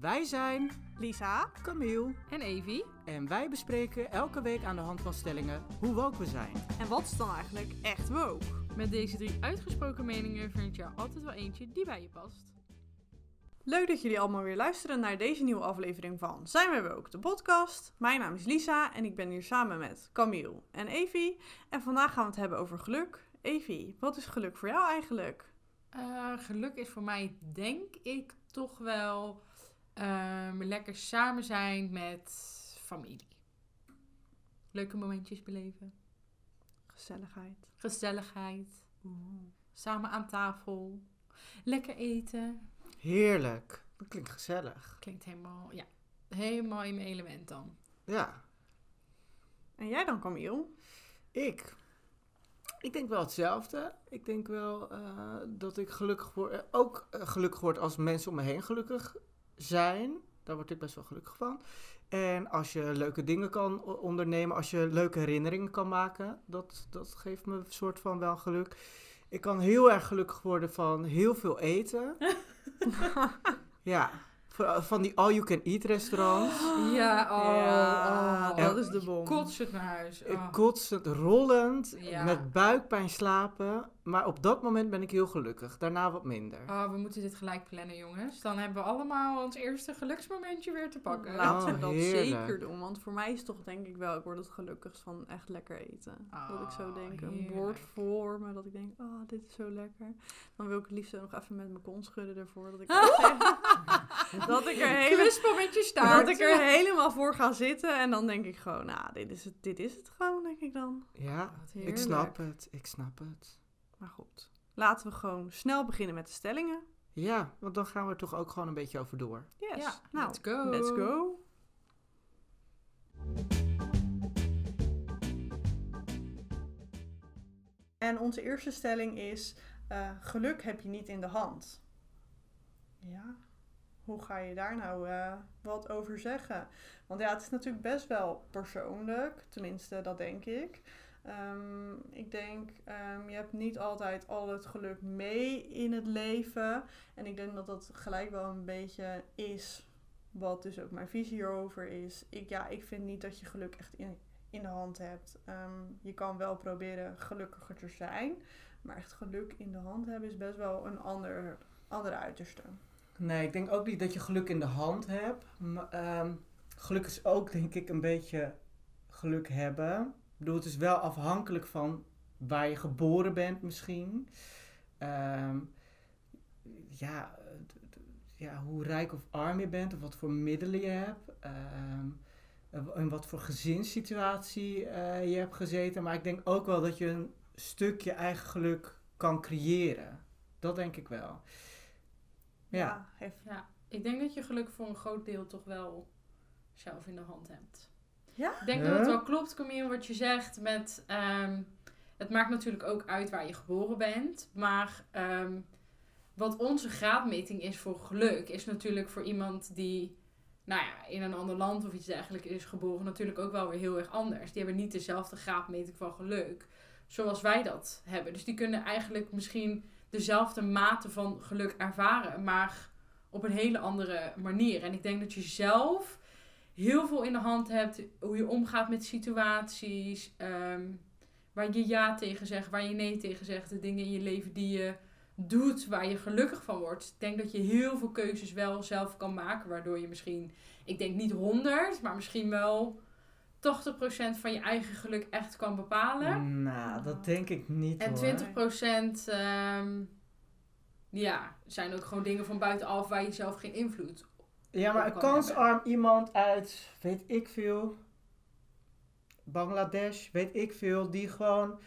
Wij zijn Lisa. Camille En Evie? en wij bespreken elke week aan de hand van stellingen hoe woke we zijn. En wat is dan eigenlijk echt woke? Met deze drie uitgesproken meningen vind je er altijd wel eentje die bij je past. Leuk dat jullie allemaal weer luisteren naar deze nieuwe aflevering van Zijn wij woke, de podcast. Mijn naam is Lisa en ik ben hier samen met Camille en Evie. En vandaag gaan we het hebben over geluk. Evie, wat is geluk voor jou eigenlijk? Eh, geluk is voor mij, denk ik, toch wel ehm, lekker samen zijn met familie. Leuke momentjes beleven. Gezelligheid. Gezelligheid. Samen aan tafel. Lekker eten. Heerlijk. Dat klinkt gezellig. Klinkt helemaal, ja, helemaal in mijn element dan. Ja, En jij dan, Camille? ik. Ik denk wel hetzelfde. Ik denk wel eh, dat ik gelukkig word, eh, ook eh, gelukkig word als mensen om me heen gelukkig zijn. Daar word ik best wel gelukkig van. En als je leuke dingen kan ondernemen, als je leuke herinneringen kan maken, dat, dat geeft me een soort van wel geluk. Ik kan heel erg gelukkig worden van heel veel eten. ja, van die all-you-can-eat restaurants. Ja, oh, Ja, oh. dat is de bom. Kotsend naar huis. Ik Oh. kotsend, rollend, Ja. met buikpijn slapen. Maar op dat moment ben ik heel gelukkig. Daarna wat minder. Oh, we moeten dit gelijk plannen, jongens. Dan hebben we allemaal ons eerste geluksmomentje weer te pakken. Laten we Oh, dat heerlijk. zeker doen. Want voor mij is toch denk ik wel, ik word het gelukkigst van echt lekker eten. dat ik zo denk, een bord voor me, dat ik denk, oh, dit is zo lekker. Dan wil ik het liefst nog even met mijn kont schudden ervoor. Dat ik, dat ik er helemaal... Dat ik er helemaal voor ga zitten en dan denk ik gewoon, nou, dit is het, dit is het gewoon, denk ik dan. Ja, ik snap het. Ik snap het. Maar goed, laten we gewoon snel beginnen met de stellingen. Ja, want dan gaan we er toch ook gewoon een beetje over door. Yes, Ja, nou, let's go. let's go. En onze eerste stelling is, eh, geluk heb je niet in de hand. Ja, hoe ga je daar nou eh, wat over zeggen? Want ja, het is natuurlijk best wel persoonlijk, tenminste dat denk ik. Ehm, ik denk, ehm, je hebt niet altijd al het geluk mee in het leven. En ik denk dat dat gelijk wel een beetje is wat dus ook mijn visie hierover is. Ik, ja, ik vind niet dat je geluk echt in, in de hand hebt. Ehm, je kan wel proberen gelukkiger te zijn. Maar echt geluk in de hand hebben is best wel een ander, andere uiterste. Nee, ik denk ook niet dat je geluk in de hand hebt. Geluk is ook, denk ik, een beetje geluk hebben. Ik bedoel, het is wel afhankelijk van waar je geboren bent misschien. Ehm, ja, ja, hoe rijk of arm je bent, of wat voor middelen je hebt. ehm, en wat voor gezinssituatie eh, je hebt gezeten. Maar ik denk ook wel dat je een stukje eigen geluk kan creëren. Dat denk ik wel. Ja. Ja, ik denk dat je geluk voor een groot deel toch wel zelf in de hand hebt. Ja? Ik denk dat het wel klopt, Camille, wat je zegt met... ehm, het maakt natuurlijk ook uit waar je geboren bent. Maar ehm, wat onze graadmeting is voor geluk... is natuurlijk voor iemand die nou ja, in een ander land of iets dergelijks is geboren... natuurlijk ook wel weer heel erg anders. Die hebben niet dezelfde graadmeting van geluk zoals wij dat hebben. Dus die kunnen eigenlijk misschien dezelfde mate van geluk ervaren... maar op een hele andere manier. En ik denk dat je zelf heel veel in de hand hebt hoe je omgaat met situaties, ehm, waar je ja tegen zegt, waar je nee tegen zegt, de dingen in je leven die je doet, waar je gelukkig van wordt. Ik denk dat je heel veel keuzes wel zelf kan maken, waardoor je misschien, ik denk niet 100, maar misschien wel 80% van je eigen geluk echt kan bepalen. Nou, dat denk ik niet En hoor. 20% ehm, ja, zijn ook gewoon dingen van buitenaf waar je zelf geen invloed Ja, maar een kan kansarm iemand uit, weet ik veel, Bangladesh, weet ik veel, die gewoon,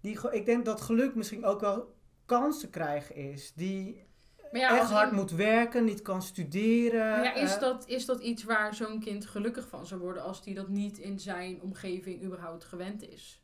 die gewoon, ik denk dat geluk misschien ook wel kansen krijgen is. Die Maar ja, echt hard een- moet werken, niet kan studeren. Maar ja, is eh, dat, is dat iets waar zo'n kind gelukkig van zou worden als die dat niet in zijn omgeving überhaupt gewend is?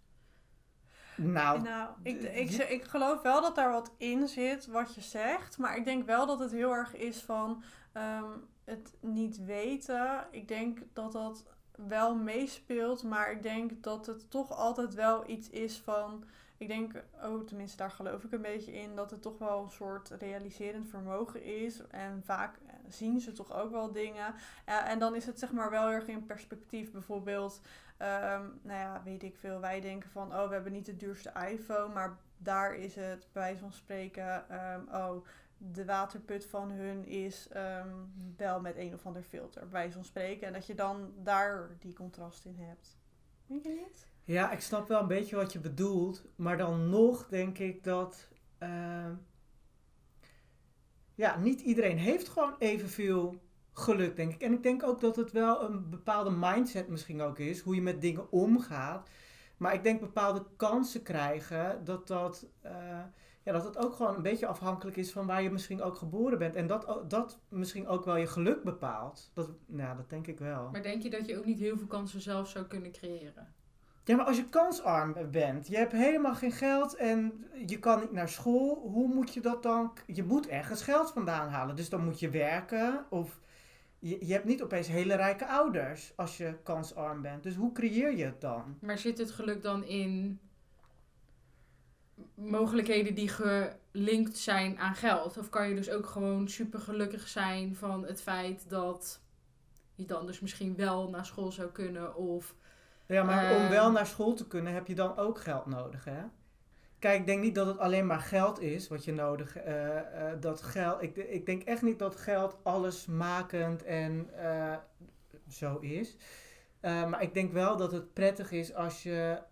Nou, Nou, ik, ik, ik geloof wel dat daar wat in zit wat je zegt. Maar ik denk wel dat het heel erg is van ehm, het niet weten. Ik denk dat dat wel meespeelt. Maar ik denk dat het toch altijd wel iets is van ik denk, oh, tenminste daar geloof ik een beetje in, dat het toch wel een soort realiserend vermogen is. En vaak eh, zien ze toch ook wel dingen. En dan is het zeg maar wel erg in perspectief. Bijvoorbeeld, ehm, nou ja, weet ik veel, wij denken van, oh, we hebben niet de duurste iPhone, maar daar is het bij wijze van spreken, ehm, oh, de waterput van hun is ehm, wel met een of ander filter, bij van spreken. En dat je dan daar die contrast in hebt. Denk je niet? Ja, ik snap wel een beetje wat je bedoelt. Maar dan nog denk ik dat. ehm, ja, niet iedereen heeft gewoon evenveel geluk, denk ik. En ik denk ook dat het wel een bepaalde mindset misschien ook is. Hoe je met dingen omgaat. Maar ik denk bepaalde kansen krijgen. Dat dat. eh, ja, dat het ook gewoon een beetje afhankelijk is van waar je misschien ook geboren bent. En dat, dat misschien ook wel je geluk bepaalt. Dat, nou, dat denk ik wel. Maar denk je dat je ook niet heel veel kansen zelf zou kunnen creëren? Ja, maar als je kansarm bent, je hebt helemaal geen geld en je kan niet naar school, hoe moet je dat dan? Je moet ergens geld vandaan halen, dus dan moet je werken of je, je hebt niet opeens hele rijke ouders als je kansarm bent. Dus hoe creëer je het dan? Maar zit het geluk dan in mogelijkheden die gelinkt zijn aan geld? Of kan je dus ook gewoon super gelukkig zijn van het feit dat je dan dus misschien wel naar school zou kunnen of Ja, maar om Ehm. wel naar school te kunnen heb je dan ook geld nodig, hè? Kijk, ik denk niet dat het alleen maar geld is wat je nodig eh, eh, dat geld. Ik, ik denk echt niet dat geld allesmakend en eh, zo is. Maar ik denk wel dat het prettig is als je.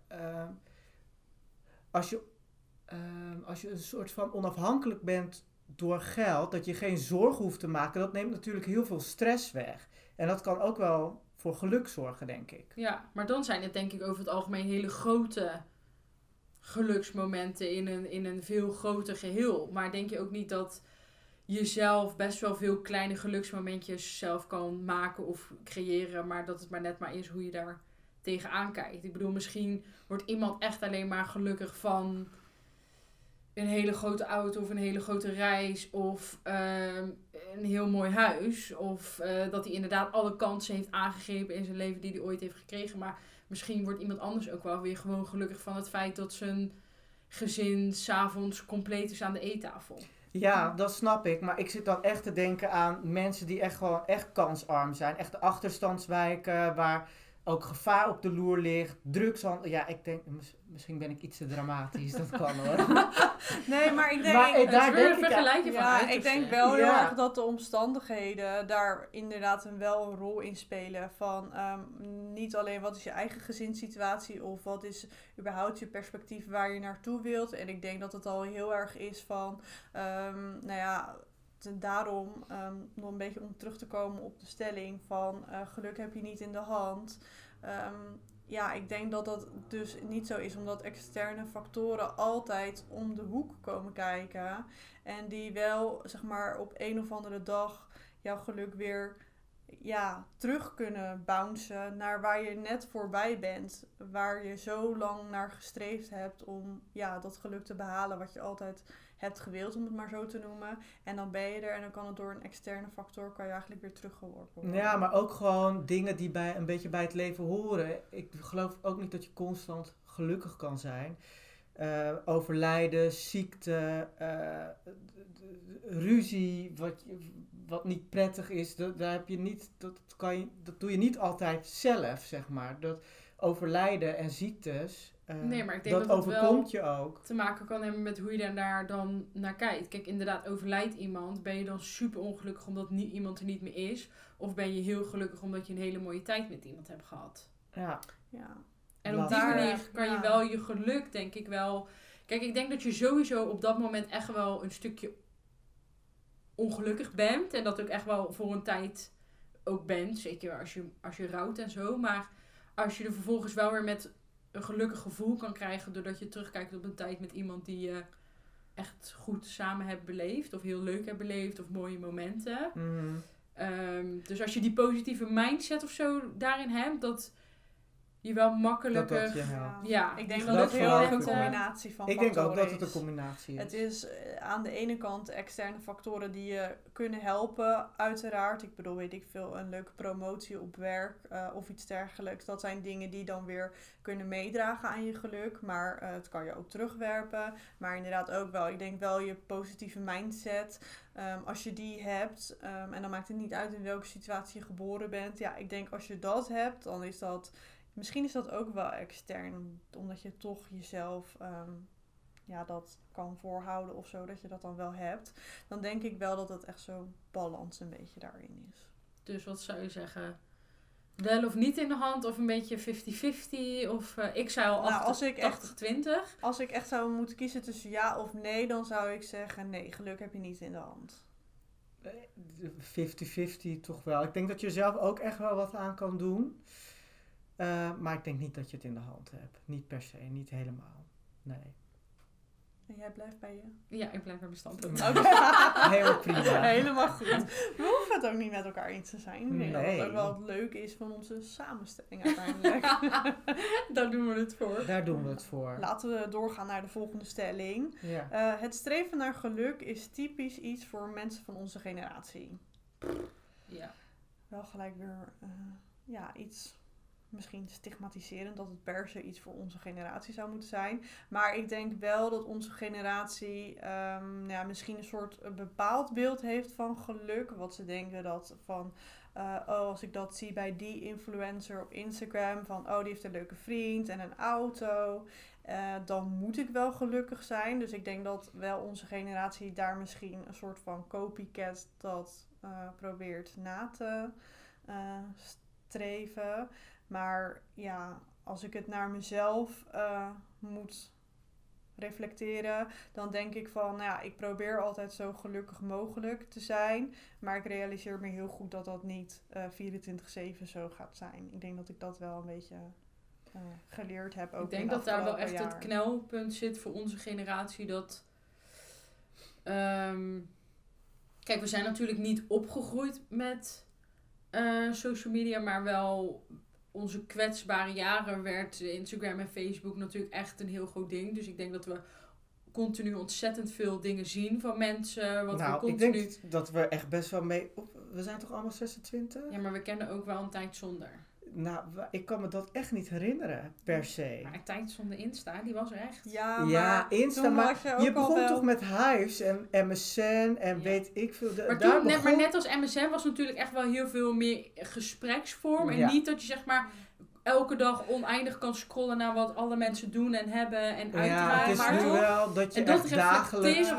als je. Eh, als je een soort van onafhankelijk bent door geld, dat je geen zorgen hoeft te maken, dat neemt natuurlijk heel veel stress weg. En dat kan ook wel voor geluk zorgen, denk ik. Ja, maar dan zijn het denk ik over het algemeen hele grote geluksmomenten in een, in een veel groter geheel. Maar denk je ook niet dat je zelf best wel veel kleine geluksmomentjes zelf kan maken of creëren, maar dat het maar net maar is hoe je daar tegenaan kijkt. Ik bedoel, misschien wordt iemand echt alleen maar gelukkig van een hele grote auto of een hele grote reis of ehm, een heel mooi huis. Of eh, dat hij inderdaad alle kansen heeft aangegrepen in zijn leven die hij ooit heeft gekregen. Maar misschien wordt iemand anders ook wel weer gewoon gelukkig van het feit dat zijn gezin s'avonds compleet is aan de eettafel. Ja, dat snap ik. Maar ik zit dan echt te denken aan mensen die echt gewoon echt kansarm zijn. Echt achterstandswijken waar ook gevaar op de loer ligt. Drugshandel. Ja, ik denk, mis- misschien ben ik iets te dramatisch. Dat kan hoor. Nee, maar ik denk... Maar, eh, daar denk ik van Ja, ik denk wel heel Ja. erg dat de omstandigheden daar inderdaad een wel een rol in spelen. Van ehm, niet alleen wat is je eigen gezinssituatie of wat is überhaupt je perspectief waar je naartoe wilt. En ik denk dat het al heel erg is van, ehm, nou ja, daarom ehm, nog een beetje om terug te komen op de stelling van eh, geluk heb je niet in de hand. Ehm, ja, ik denk dat dat dus niet zo is, omdat externe factoren altijd om de hoek komen kijken. En die wel, zeg maar, op een of andere dag jouw geluk weer ja, terug kunnen bouncen naar waar je net voorbij bent. Waar je zo lang naar gestreefd hebt om ja, dat geluk te behalen wat je altijd hebt gewild, om het maar zo te noemen. En dan ben je er en dan kan het door een externe factor kan je eigenlijk weer teruggeworpen worden. Ja, maar ook gewoon dingen die bij, een beetje bij het leven horen. Ik geloof ook niet dat je constant gelukkig kan zijn. Eh, overlijden, ziekte, eh, ruzie, wat, wat niet prettig is, dat, daar heb je niet, dat, kan je, dat doe je niet altijd zelf, zeg maar. Dat overlijden en ziektes, eh, Nee, maar ik denk dat, dat het wel- overkomt je ook. te maken kan hebben met hoe je daar dan naar kijkt. Kijk, inderdaad, overlijdt iemand, ben je dan super ongelukkig omdat niet, iemand er niet meer is? Of ben je heel gelukkig omdat je een hele mooie tijd met iemand hebt gehad? Ja. Ja. En op die manier kan je wel je geluk, denk ik wel. Kijk, ik denk dat je sowieso op dat moment echt wel een stukje ongelukkig bent. En dat ook echt wel voor een tijd ook bent. Zeker als je, als je rouwt en zo. Maar als je er vervolgens wel weer met een gelukkig gevoel kan krijgen. Doordat je terugkijkt op een tijd met iemand die je echt goed samen hebt beleefd. Of heel leuk hebt beleefd. Of mooie momenten. Mhm. Ehm, dus als je die positieve mindset of zo daarin hebt, dat je wel makkelijker... dat je helpt. Ja, ik denk die dat het heel erg een combinatie van Ik denk ook factoren dat het een is. combinatie is. Het is eh, aan de ene kant externe factoren die je kunnen helpen, uiteraard. Ik bedoel, weet ik veel, een leuke promotie op werk eh, of iets dergelijks. Dat zijn dingen die dan weer kunnen meedragen aan je geluk. Maar eh, het kan je ook terugwerpen. Maar inderdaad ook wel, ik denk wel je positieve mindset. ehm, als je die hebt, ehm, en dan maakt het niet uit in welke situatie je geboren bent. Ja, ik denk als je dat hebt, dan is dat... Misschien is dat ook wel extern, omdat je toch jezelf ehm, ja, dat kan voorhouden of zo, dat je dat dan wel hebt. Dan denk ik wel dat het echt zo'n balans een beetje daarin is. Dus wat zou je zeggen? Wel of niet in de hand, of een beetje 50-50, of eh, ik zou al Nou, als ik echt- 80-20. Als ik echt zou moeten kiezen tussen ja of nee, dan zou ik zeggen nee, geluk heb je niet in de hand. Eh, 50-50 toch wel. Ik denk dat je er zelf ook echt wel wat aan kan doen. Eh, maar ik denk niet dat je het in de hand hebt. Niet per se, niet helemaal. Nee. En jij blijft bij je? Ja, ik blijf bij mijn standpunt. Oké. Heel prima. Helemaal goed. We hoeven het ook niet met elkaar eens te zijn. Ik denk dat Nee. het ook wel het leuke is van onze samenstelling uiteindelijk. Daar doen we het voor. Daar doen we het voor. Laten we doorgaan naar de volgende stelling. Ja. Eh, het streven naar geluk is typisch iets voor mensen van onze generatie. Ja. wel gelijk weer eh, ja, iets misschien stigmatiserend dat het per se iets voor onze generatie zou moeten zijn. Maar ik denk wel dat onze generatie nou ja, misschien een soort een bepaald beeld heeft van geluk. Wat ze denken dat van, eh, oh als ik dat zie bij die influencer op Instagram, van oh die heeft een leuke vriend en een auto. eh, dan moet ik wel gelukkig zijn. Dus ik denk dat wel onze generatie daar misschien een soort van copycat dat eh, probeert na te streven. Maar ja, als ik het naar mezelf eh, moet reflecteren, dan denk ik van, nou ja, ik probeer altijd zo gelukkig mogelijk te zijn. Maar ik realiseer me heel goed dat dat niet eh 24-7 zo gaat zijn. Ik denk dat ik dat wel een beetje eh, geleerd heb. Ook ik denk dat daar wel echt het knelpunt zit voor onze generatie. Dat. ehm, kijk, we zijn natuurlijk niet opgegroeid met social media, maar wel onze kwetsbare jaren werd Instagram en Facebook natuurlijk echt een heel groot ding. Dus ik denk dat we continu ontzettend veel dingen zien van mensen. Wat we nou, ik continu. denk dat we echt best wel mee... op- We zijn toch allemaal 26? Ja, maar we kennen ook wel een tijd zonder. Nou, ik kan me dat echt niet herinneren, per se. Maar tijd zonder Insta, die was er echt. Ja, maar Ja, Insta, toen maar was je ook Je al begon wel... toch met Hives en MSN en Ja. weet ik veel. Maar, daar toen, net, begon... maar net als MSN was natuurlijk echt wel heel veel meer gespreksvorm. En Ja. niet dat je zeg maar elke dag oneindig kan scrollen naar wat alle mensen doen en hebben en Ja, uitdragen. het is maar nu toch, wel dat je en dat echt dagelijks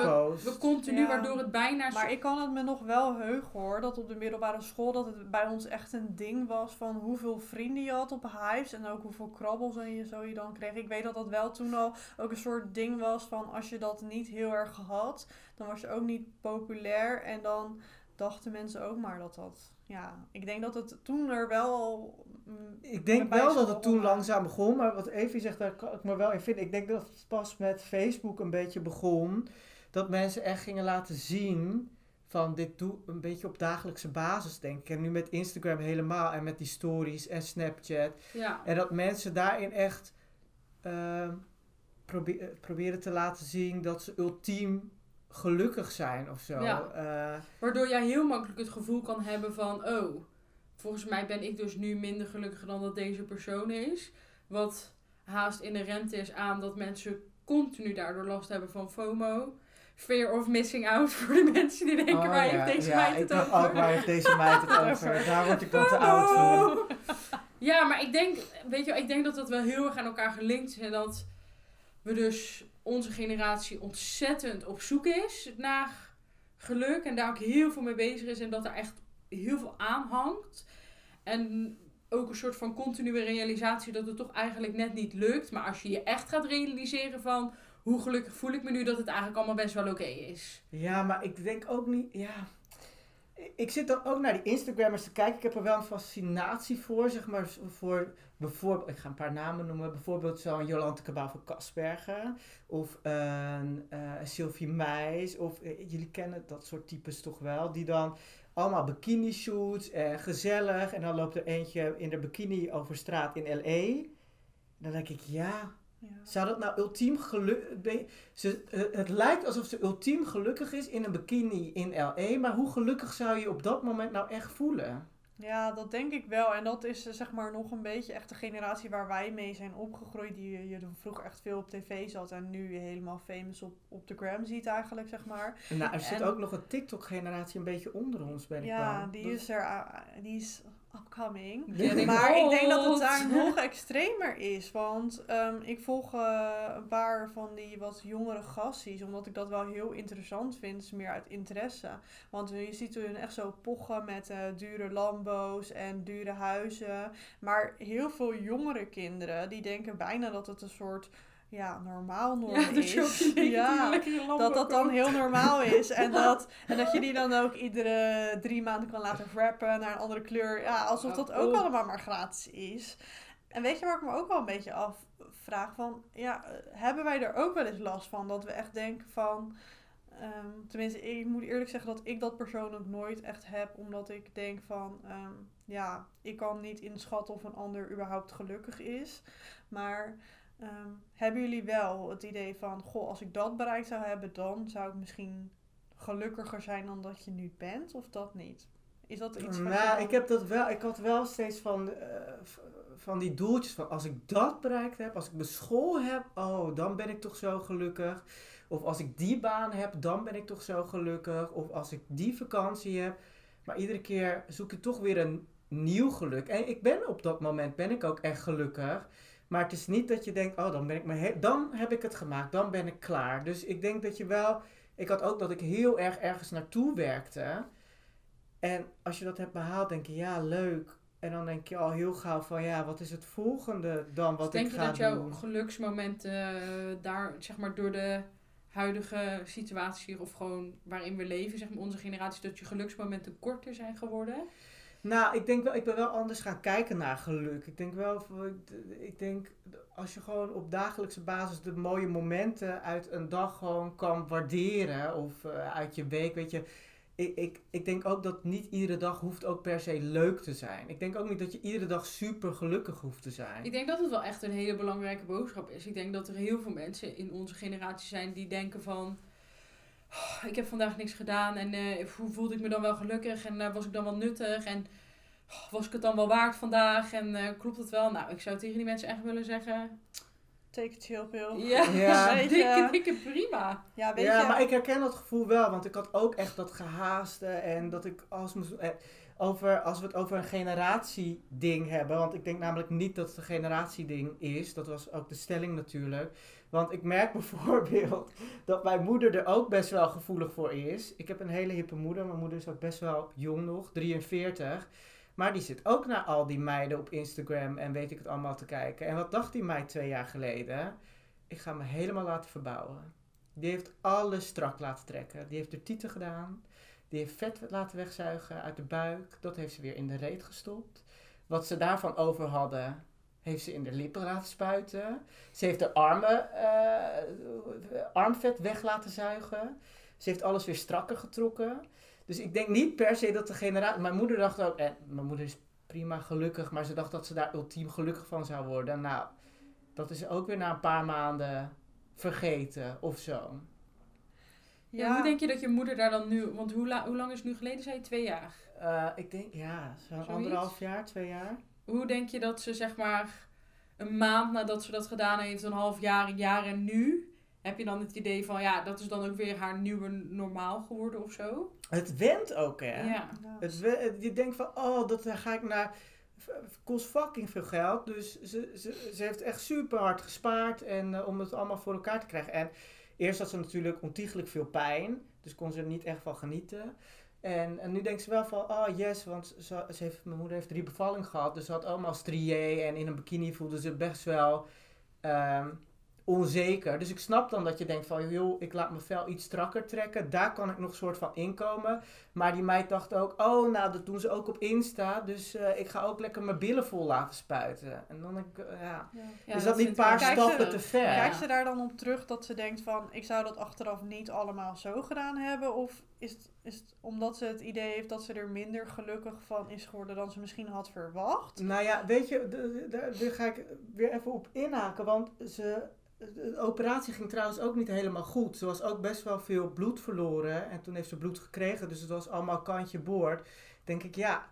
we continu, Ja. waardoor het bijna... Maar ik kan het me nog wel heugen hoor, dat op de middelbare school dat het bij ons echt een ding was van hoeveel vrienden je had op Hives en ook hoeveel krabbels en je zo je dan kreeg. Ik weet dat dat wel toen al ook een soort ding was van als je dat niet heel erg had, dan was je ook niet populair en dan dachten mensen ook maar dat dat, ja, ik denk dat het toen er wel al... mm, Ik denk wel dat het toen langzaam begon, maar wat Evie zegt, daar kan ik me wel in vinden. Ik denk dat het pas met Facebook een beetje begon, dat mensen echt gingen laten zien van dit doe een beetje op dagelijkse basis, denk ik. En nu met Instagram helemaal en met die stories en Snapchat. Ja, En dat mensen daarin echt ehm, probe- eh, proberen te laten zien dat ze ultiem gelukkig zijn of zo. Ja. Eh, waardoor jij heel makkelijk het gevoel kan hebben van... Oh, volgens mij ben ik dus nu minder gelukkig dan dat deze persoon is. Wat haast inherent is aan dat mensen continu daardoor last hebben van FOMO. Fear of missing out voor de mensen die denken, oh waar ja, heeft deze ja, meid het over? ook, waar heeft deze meid het over? Daar word ik dan te oud voor. Ja, maar ik denk, weet je, ik denk dat dat wel heel erg aan elkaar gelinkt is. En dat we dus onze generatie ontzettend op zoek is naar geluk. En daar ook heel veel mee bezig is. En dat er echt heel veel aan hangt. En ook een soort van continue realisatie dat het toch eigenlijk net niet lukt. Maar als je je echt gaat realiseren van hoe gelukkig voel ik me nu, dat het eigenlijk allemaal best wel oké is. Ja, maar ik denk ook niet, ja... Ik zit dan ook naar die Instagrammers te kijken. Ik heb er wel een fascinatie voor, zeg maar, voor bijvoorbeeld, ik ga een paar namen noemen, bijvoorbeeld zo'n Jolante Cabau van Kasbergen, of een eh, Sylvie Meis, of eh, jullie kennen dat soort types toch wel, die dan allemaal bikini shoots en gezellig. En dan loopt er eentje in de bikini over straat in L.A. Dan denk ik, ja, Ja. zou dat nou ultiem gelukkig... Het lijkt alsof ze ultiem gelukkig is in een bikini in L.A. Maar hoe gelukkig zou je je op dat moment nou echt voelen? Ja, dat denk ik wel. En dat is eh, zeg maar nog een beetje echt de generatie waar wij mee zijn opgegroeid. Die je- je dan vroeger echt veel op tv zat en nu je helemaal famous op, op de gram ziet eigenlijk, zeg maar. En nou, er zit En- ook nog een TikTok-generatie een beetje onder ons, ben ik Ja, bang. die Dat- is er, ah, die is upcoming. Maar ik denk dat het daar nog extremer is. Want ehm, ik volg eh, een paar van die wat jongere gasties. Omdat ik dat wel heel interessant vind. meer uit interesse. Want je ziet hun echt zo pochen met eh, dure Lambo's en dure huizen. Maar heel veel jongere kinderen die denken bijna dat het een soort ja, normaal norm Ja, dat je ook is. Ja, dat dat dan heel normaal is. En dat, en dat je die dan ook iedere drie maanden kan laten wrappen naar een andere kleur. Ja, alsof dat ook allemaal maar gratis is. En weet je waar ik me ook wel een beetje afvraag van... Ja, hebben wij er ook wel eens last van? Dat we echt denken van... ehm, tenminste, ik moet eerlijk zeggen dat ik dat persoonlijk nooit echt heb. Omdat ik denk van... ehm, ja, ik kan niet inschatten of een ander überhaupt gelukkig is. Maar... ehm, hebben jullie wel het idee van, goh, als ik dat bereikt zou hebben, dan zou ik misschien gelukkiger zijn dan dat je nu bent, of dat niet? Is dat iets je Nou, ik heb dat wel. Ik had wel steeds van, eh, van die doeltjes van als ik dat bereikt heb, als ik mijn school heb, oh, dan ben ik toch zo gelukkig. Of als ik die baan heb, dan ben ik toch zo gelukkig. Of als ik die vakantie heb. Maar iedere keer zoek ik toch weer een nieuw geluk. En ik ben op dat moment ben ik ook echt gelukkig. Maar het is niet dat je denkt, oh, dan ben ik me dan heb ik het gemaakt, dan ben ik klaar. Dus ik denk dat je wel. Ik had ook dat ik heel erg ergens naartoe werkte. En als je dat hebt behaald, denk je, ja, leuk. En dan denk je al heel gauw van, ja, wat is het volgende dan wat Dus denk ik je ga dat jouw doen? geluksmomenten eh, daar, zeg maar, door de huidige situatie of gewoon waarin we leven, zeg maar, onze generatie, dat je geluksmomenten korter zijn geworden? Nou, ik denk wel, ik ben wel anders gaan kijken naar geluk. Ik denk wel, ik denk, als je gewoon op dagelijkse basis de mooie momenten uit een dag gewoon kan waarderen, of eh, uit je week, weet je. Ik, ik, ik denk ook dat niet iedere dag hoeft ook per se leuk te zijn. Ik denk ook niet dat je iedere dag super gelukkig hoeft te zijn. Ik denk dat het wel echt een hele belangrijke boodschap is. Ik denk dat er heel veel mensen in onze generatie zijn die denken van... "Oh, ik heb vandaag niks gedaan en eh, hoe voelde ik me dan wel gelukkig en eh, was ik dan wel nuttig en oh, was ik het dan wel waard vandaag en eh, klopt het wel? Nou, ik zou tegen die mensen echt willen zeggen... Take it chill pill. Ja, Ja. Weet dikke, dikke prima. Ja, weet ja, je... maar ik herken dat gevoel wel, want ik had ook echt dat gehaaste en dat ik als moest. eh, Over, als we het over een generatieding hebben, want ik denk namelijk niet dat het een generatieding is, dat was ook de stelling natuurlijk. Want ik merk bijvoorbeeld dat mijn moeder er ook best wel gevoelig voor is. Ik heb een hele hippe moeder, mijn moeder is ook best wel jong nog, 43. Maar die zit ook naar al die meiden op Instagram en weet ik het allemaal te kijken. En wat dacht die meid twee jaar geleden? Ik ga me helemaal laten verbouwen. Die heeft alles strak laten trekken. Die heeft de tieten gedaan. Die heeft vet laten wegzuigen uit de buik. Dat heeft ze weer in de reet gestopt. Wat ze daarvan over hadden, heeft ze in de lippen laten spuiten. Ze heeft de armen, eh, armvet weg laten zuigen. Ze heeft alles weer strakker getrokken. Dus ik denk niet per se dat de generatie... Mijn moeder dacht ook... En mijn moeder is prima gelukkig, maar ze dacht dat ze daar ultiem gelukkig van zou worden. Nou, dat is ook weer na een paar maanden vergeten of zo. Ja. Hoe denk je dat je moeder daar dan nu... Want hoe, la- hoe lang is het nu geleden, zei je? Twee jaar. Eh, ik denk, ja, zo'n anderhalf jaar, twee jaar. Hoe denk je dat ze, zeg maar, een maand nadat ze dat gedaan heeft, een half jaar, een jaar en nu... Heb je dan het idee van, ja, dat is dan ook weer haar nieuwe normaal geworden of zo? Het went ook, hè? Ja. Het je denkt van, oh, dat daar ga ik naar. kost fucking veel geld. Dus ze, ze, ze heeft echt super hard gespaard en, eh, om het allemaal voor elkaar te krijgen. En eerst had ze natuurlijk ontiegelijk veel pijn. Dus kon ze er niet echt van genieten. En, en nu denkt ze wel van, oh yes, want ze, heeft, mijn moeder heeft drie bevallingen gehad. Dus ze had allemaal strié en in een bikini voelde ze best wel ehm, onzeker. Dus ik snap dan dat je denkt van, joh, ik laat mijn vel iets strakker trekken. Daar kan ik nog soort van inkomen. Maar die meid dacht ook, oh, nou, dat doen ze ook op Insta. Dus eh, ik ga ook lekker mijn billen vol laten spuiten. En dan ik, eh, ja, Ja, is dat niet een paar stappen ze- te ver? Kijkt ze daar dan op terug dat ze denkt van, ik zou dat achteraf niet allemaal zo gedaan hebben? Of is het, is het omdat ze het idee heeft dat ze er minder gelukkig van is geworden dan ze misschien had verwacht? Nou ja, weet je, daar ga ik weer even op inhaken. Want ze, de operatie ging trouwens ook niet helemaal goed. Ze was ook best wel veel bloed verloren. En toen heeft ze bloed gekregen. Dus het was allemaal kantje boord. Denk ik, ja.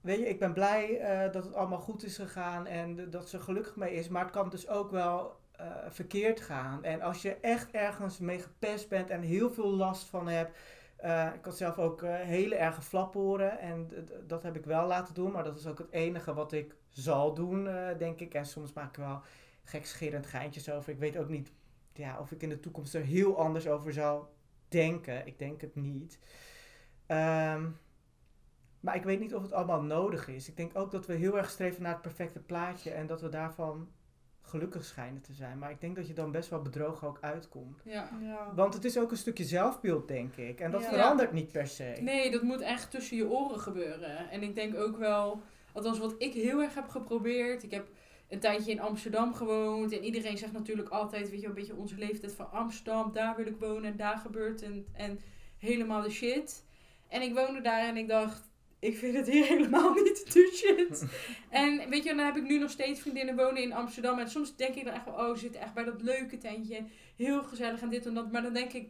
Weet je, ik ben blij eh, dat het allemaal goed is gegaan. En dat ze gelukkig mee is. Maar het kan dus ook wel eh, verkeerd gaan. En als je echt ergens mee gepest bent en heel veel last van hebt. eh, ik had zelf ook hele erge flaporen en dat heb ik wel laten doen, maar dat is ook het enige wat ik zal doen, denk ik. En soms maak ik wel gekscherend geintjes over. Ik weet ook niet ja, of ik in de toekomst er heel anders over zou denken. Ik denk het niet. Ehm, maar ik weet niet of het allemaal nodig is. Ik denk ook dat we heel erg streven naar het perfecte plaatje en dat we daarvan gelukkig schijnen te zijn. Maar ik denk dat je dan best wel bedrogen ook uitkomt. Ja. Ja. Want het is ook een stukje zelfbeeld, denk ik. En dat Ja. verandert niet per se. Nee, dat moet echt tussen je oren gebeuren. En ik denk ook wel, althans wat ik heel erg heb geprobeerd. Ik heb een tijdje in Amsterdam gewoond. En iedereen zegt natuurlijk altijd, weet je, een beetje onze leeftijd van Amsterdam. Daar wil ik wonen en daar gebeurt en, en helemaal de shit. En ik woonde daar en ik dacht, ik vind het hier helemaal niet de shit. en weet je, dan heb ik nu nog steeds vriendinnen wonen in Amsterdam. En soms denk ik dan echt wel, oh, ze zitten echt bij dat leuke tentje. Heel gezellig en dit en dat. Maar dan denk ik,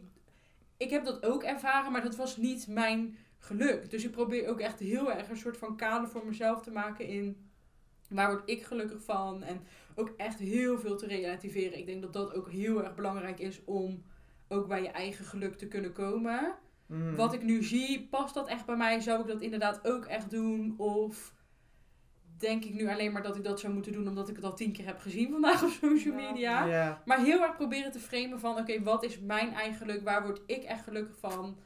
ik heb dat ook ervaren, maar dat was niet mijn geluk. Dus ik probeer ook echt heel erg een soort van kader voor mezelf te maken in waar word ik gelukkig van. En ook echt heel veel te relativeren. Ik denk dat dat ook heel erg belangrijk is om ook bij je eigen geluk te kunnen komen. Mm. Wat ik nu zie, past dat echt bij mij? Zou ik dat inderdaad ook echt doen? Of denk ik nu alleen maar dat ik dat zou moeten doen omdat ik het al tien keer heb gezien vandaag op social media? Ja. Maar heel erg proberen te framen van, oké, wat is mijn eigen geluk? Waar word ik echt gelukkig van?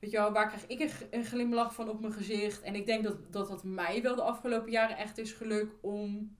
Weet je wel, waar krijg ik een, glimlach van op mijn gezicht? En ik denk dat, dat dat mij wel de afgelopen jaren echt is gelukt om,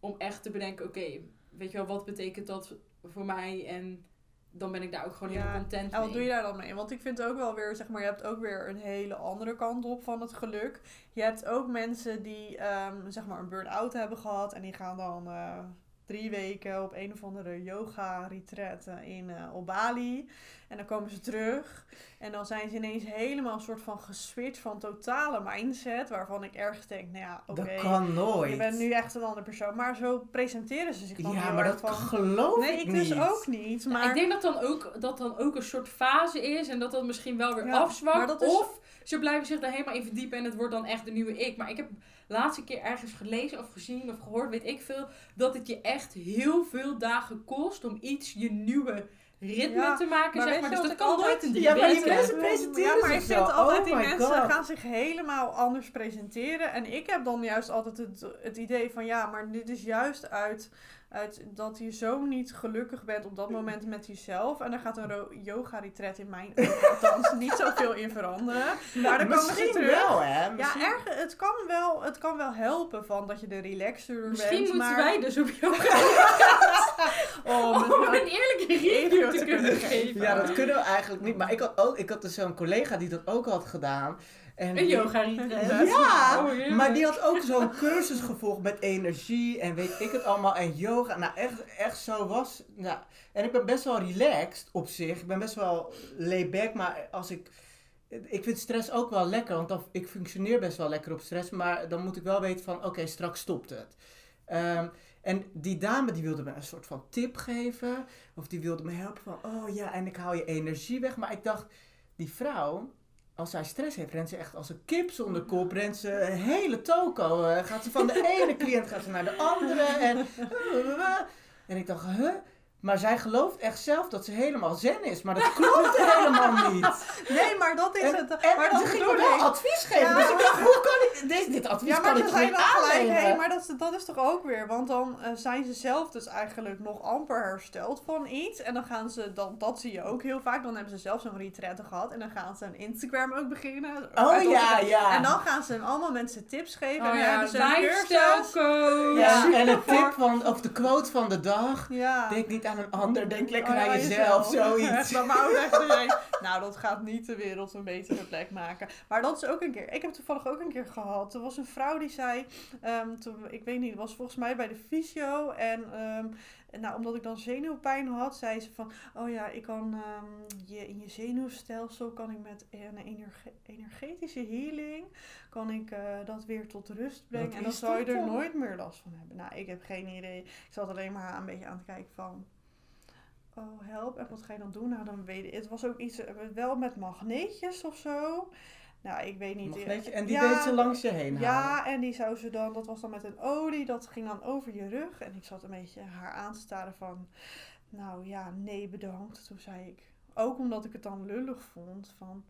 om echt te bedenken, oké, weet je wel, wat betekent dat voor mij? En dan ben ik daar ook gewoon Ja, helemaal content En wat mee. doe je daar dan mee? Want ik vind ook wel weer, zeg maar, je hebt ook weer een hele andere kant op van het geluk. Je hebt ook mensen die, ehm, zeg maar, een burn-out hebben gehad en die gaan dan eh, drie weken op een of andere yoga-retreat eh, in, eh, op Bali. En dan komen ze terug en dan zijn ze ineens helemaal een soort van geswitcht van totale mindset, waarvan ik ergens denk, nou ja, oké, Dat kan nooit. je bent nu echt een andere persoon. Maar zo presenteren ze zich dan Ja, heel maar dat van... geloof Nee, ik ik niet. dus ook niet. Maar... Ik denk dat dan ook, dat dan ook een soort fase is en dat dat misschien wel weer Ja, afzwakt. is- Of ze blijven zich daar helemaal in verdiepen en het wordt dan echt de nieuwe ik. Maar ik heb laatste keer ergens gelezen of gezien of gehoord, weet ik veel, dat het je echt heel veel dagen kost om iets je nieuwe ritme Ja, te maken, maar zeg maar. Dus dat kan nooit altijd- in drie Ja, maar die mensen presenteren Ja, maar ik vind altijd Oh die my mensen God. gaan zich helemaal anders presenteren. En ik heb dan juist altijd het, het idee van ja, maar dit is juist uit, uit dat je zo niet gelukkig bent op dat moment met jezelf. En daar gaat een ro- yoga retreat in mijn althans niet zoveel in veranderen. Maar dan komen ze Misschien terug. wel, hè? Ja, Misschien- erg, het, kan wel, het kan wel helpen van dat je er relaxter Misschien bent. moeten maar... wij dus op yoga Oh, om met- een eerlijke review te kunnen geven. Ja, dat kunnen we eigenlijk niet. Maar ik had, ook, ik had dus zo'n collega die dat ook had gedaan. En Een yoga retreat. Ja, Oh, maar die had ook zo'n cursus gevolgd met energie en weet ik het allemaal. En yoga, nou echt, echt zo was. Nou, en ik ben best wel relaxed op zich. Ik ben best wel laid back, maar als ik... Ik vind stress ook wel lekker, want dan, ik functioneer best wel lekker op stress. Maar dan moet ik wel weten van, oké, straks stopt het. Ehm, en die dame die wilde me een soort van tip geven. Of die wilde me helpen van, oh ja, en ik haal je energie weg. Maar ik dacht, die vrouw, als zij stress heeft, rent ze echt als een kip zonder kop. Rent ze een hele toko. eh, gaat ze van de ene cliënt gaat ze naar de andere. En, en ik dacht, huh? Maar zij gelooft echt zelf dat ze helemaal zen is. Maar dat klopt helemaal niet. Nee, maar dat is En, het. en maar dat ze ging wel ik. advies geven. Ja. Dus ik dacht, hoe kan ik dit, dit advies Ja, maar kan ik niet aannemen? maar dat, is- dat is toch ook weer, want dan eh, zijn ze zelf dus eigenlijk nog amper hersteld van iets. En dan gaan ze, dan, dat zie je ook heel vaak, dan hebben ze zelf zo'n retraite gehad. En dan gaan ze een Instagram ook beginnen. Uit Oh ja, ja. En dan gaan ze allemaal mensen tips geven. en Oh dan ja, hebben ze een lifestyle cursus. coach. Ja, en Super. tip van, of de quote van de dag. Ja. Denk niet aan een ander, denk lekker Oh, ja, aan jezelf, zoiets. Echt zeggen. Nou, dat gaat niet de wereld een betere plek maken. Maar dat is ook een keer. Ik heb toevallig ook een keer gehad. Er was een vrouw die zei. ehm, toen, ik weet niet, het was volgens mij bij de fysio. En ehm, en nou, omdat ik dan zenuwpijn had, zei ze van. Oh ja, ik kan ehm, je, in je zenuwstelsel kan ik met een energe- energetische healing. Kan ik eh, dat weer tot rust brengen. En dan zou je er dan? nooit meer last van hebben. Nou, ik heb geen idee. Ik zat alleen maar een beetje aan te kijken van. Oh, help. En wat ga je dan doen? Nou, dan weet ik. Het was ook iets eh, wel met magneetjes of zo. Nou, ik weet niet. Magneetje, en die Ja, deed ze langs je heen halen. Ja, en die zou ze dan, dat was dan met een olie, dat ging dan over je rug. En ik zat een beetje haar aan te staren van, nou ja, nee bedankt. Toen zei ik, ook omdat ik het dan lullig vond, van,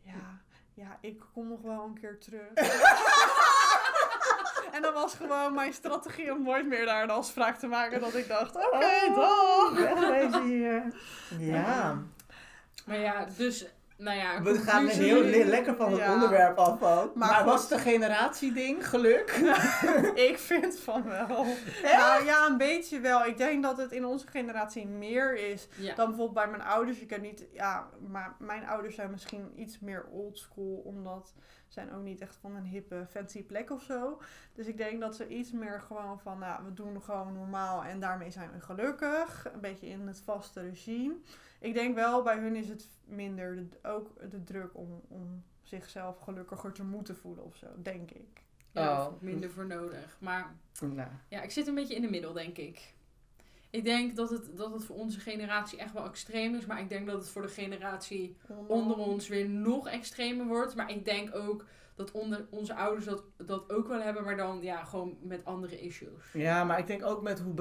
ja, ja, ik kom nog wel een keer terug. en dan was gewoon mijn strategie om nooit meer daar een afspraak te maken. Dat ik dacht, oké, Oh, dag. Wegwezen hier. Ja, Maar ja, dus, nou ja. we gaan conclusie- heel le- lekker van het Ja. onderwerp af ook. Maar Maar, was het een generatieding, geluk? Ik vind van wel. Nou ja, een beetje wel. Ik denk dat het in onze generatie meer is Ja. dan bijvoorbeeld bij mijn ouders. Ik heb niet, ja, maar mijn ouders zijn misschien iets meer oldschool, omdat ze zijn ook niet echt van een hippe, fancy plek of zo. Dus ik denk dat ze iets meer gewoon van, nou, we doen gewoon normaal en daarmee zijn we gelukkig. Een beetje in het vaste regime. Ik denk wel, bij hun is het minder de, ook de druk om, om zichzelf gelukkiger te moeten voelen of zo, denk ik. Ja, Oh. minder voor nodig. Maar Nou, ja, ik zit een beetje in de middel, denk ik. Ik denk dat het, dat het voor onze generatie echt wel extreem is. Maar ik denk dat het voor de generatie onder ons weer nog extremer wordt. Maar ik denk ook dat onder onze ouders dat, dat ook wel hebben. Maar dan ja, gewoon met andere issues. ja, maar ik denk ook met hoe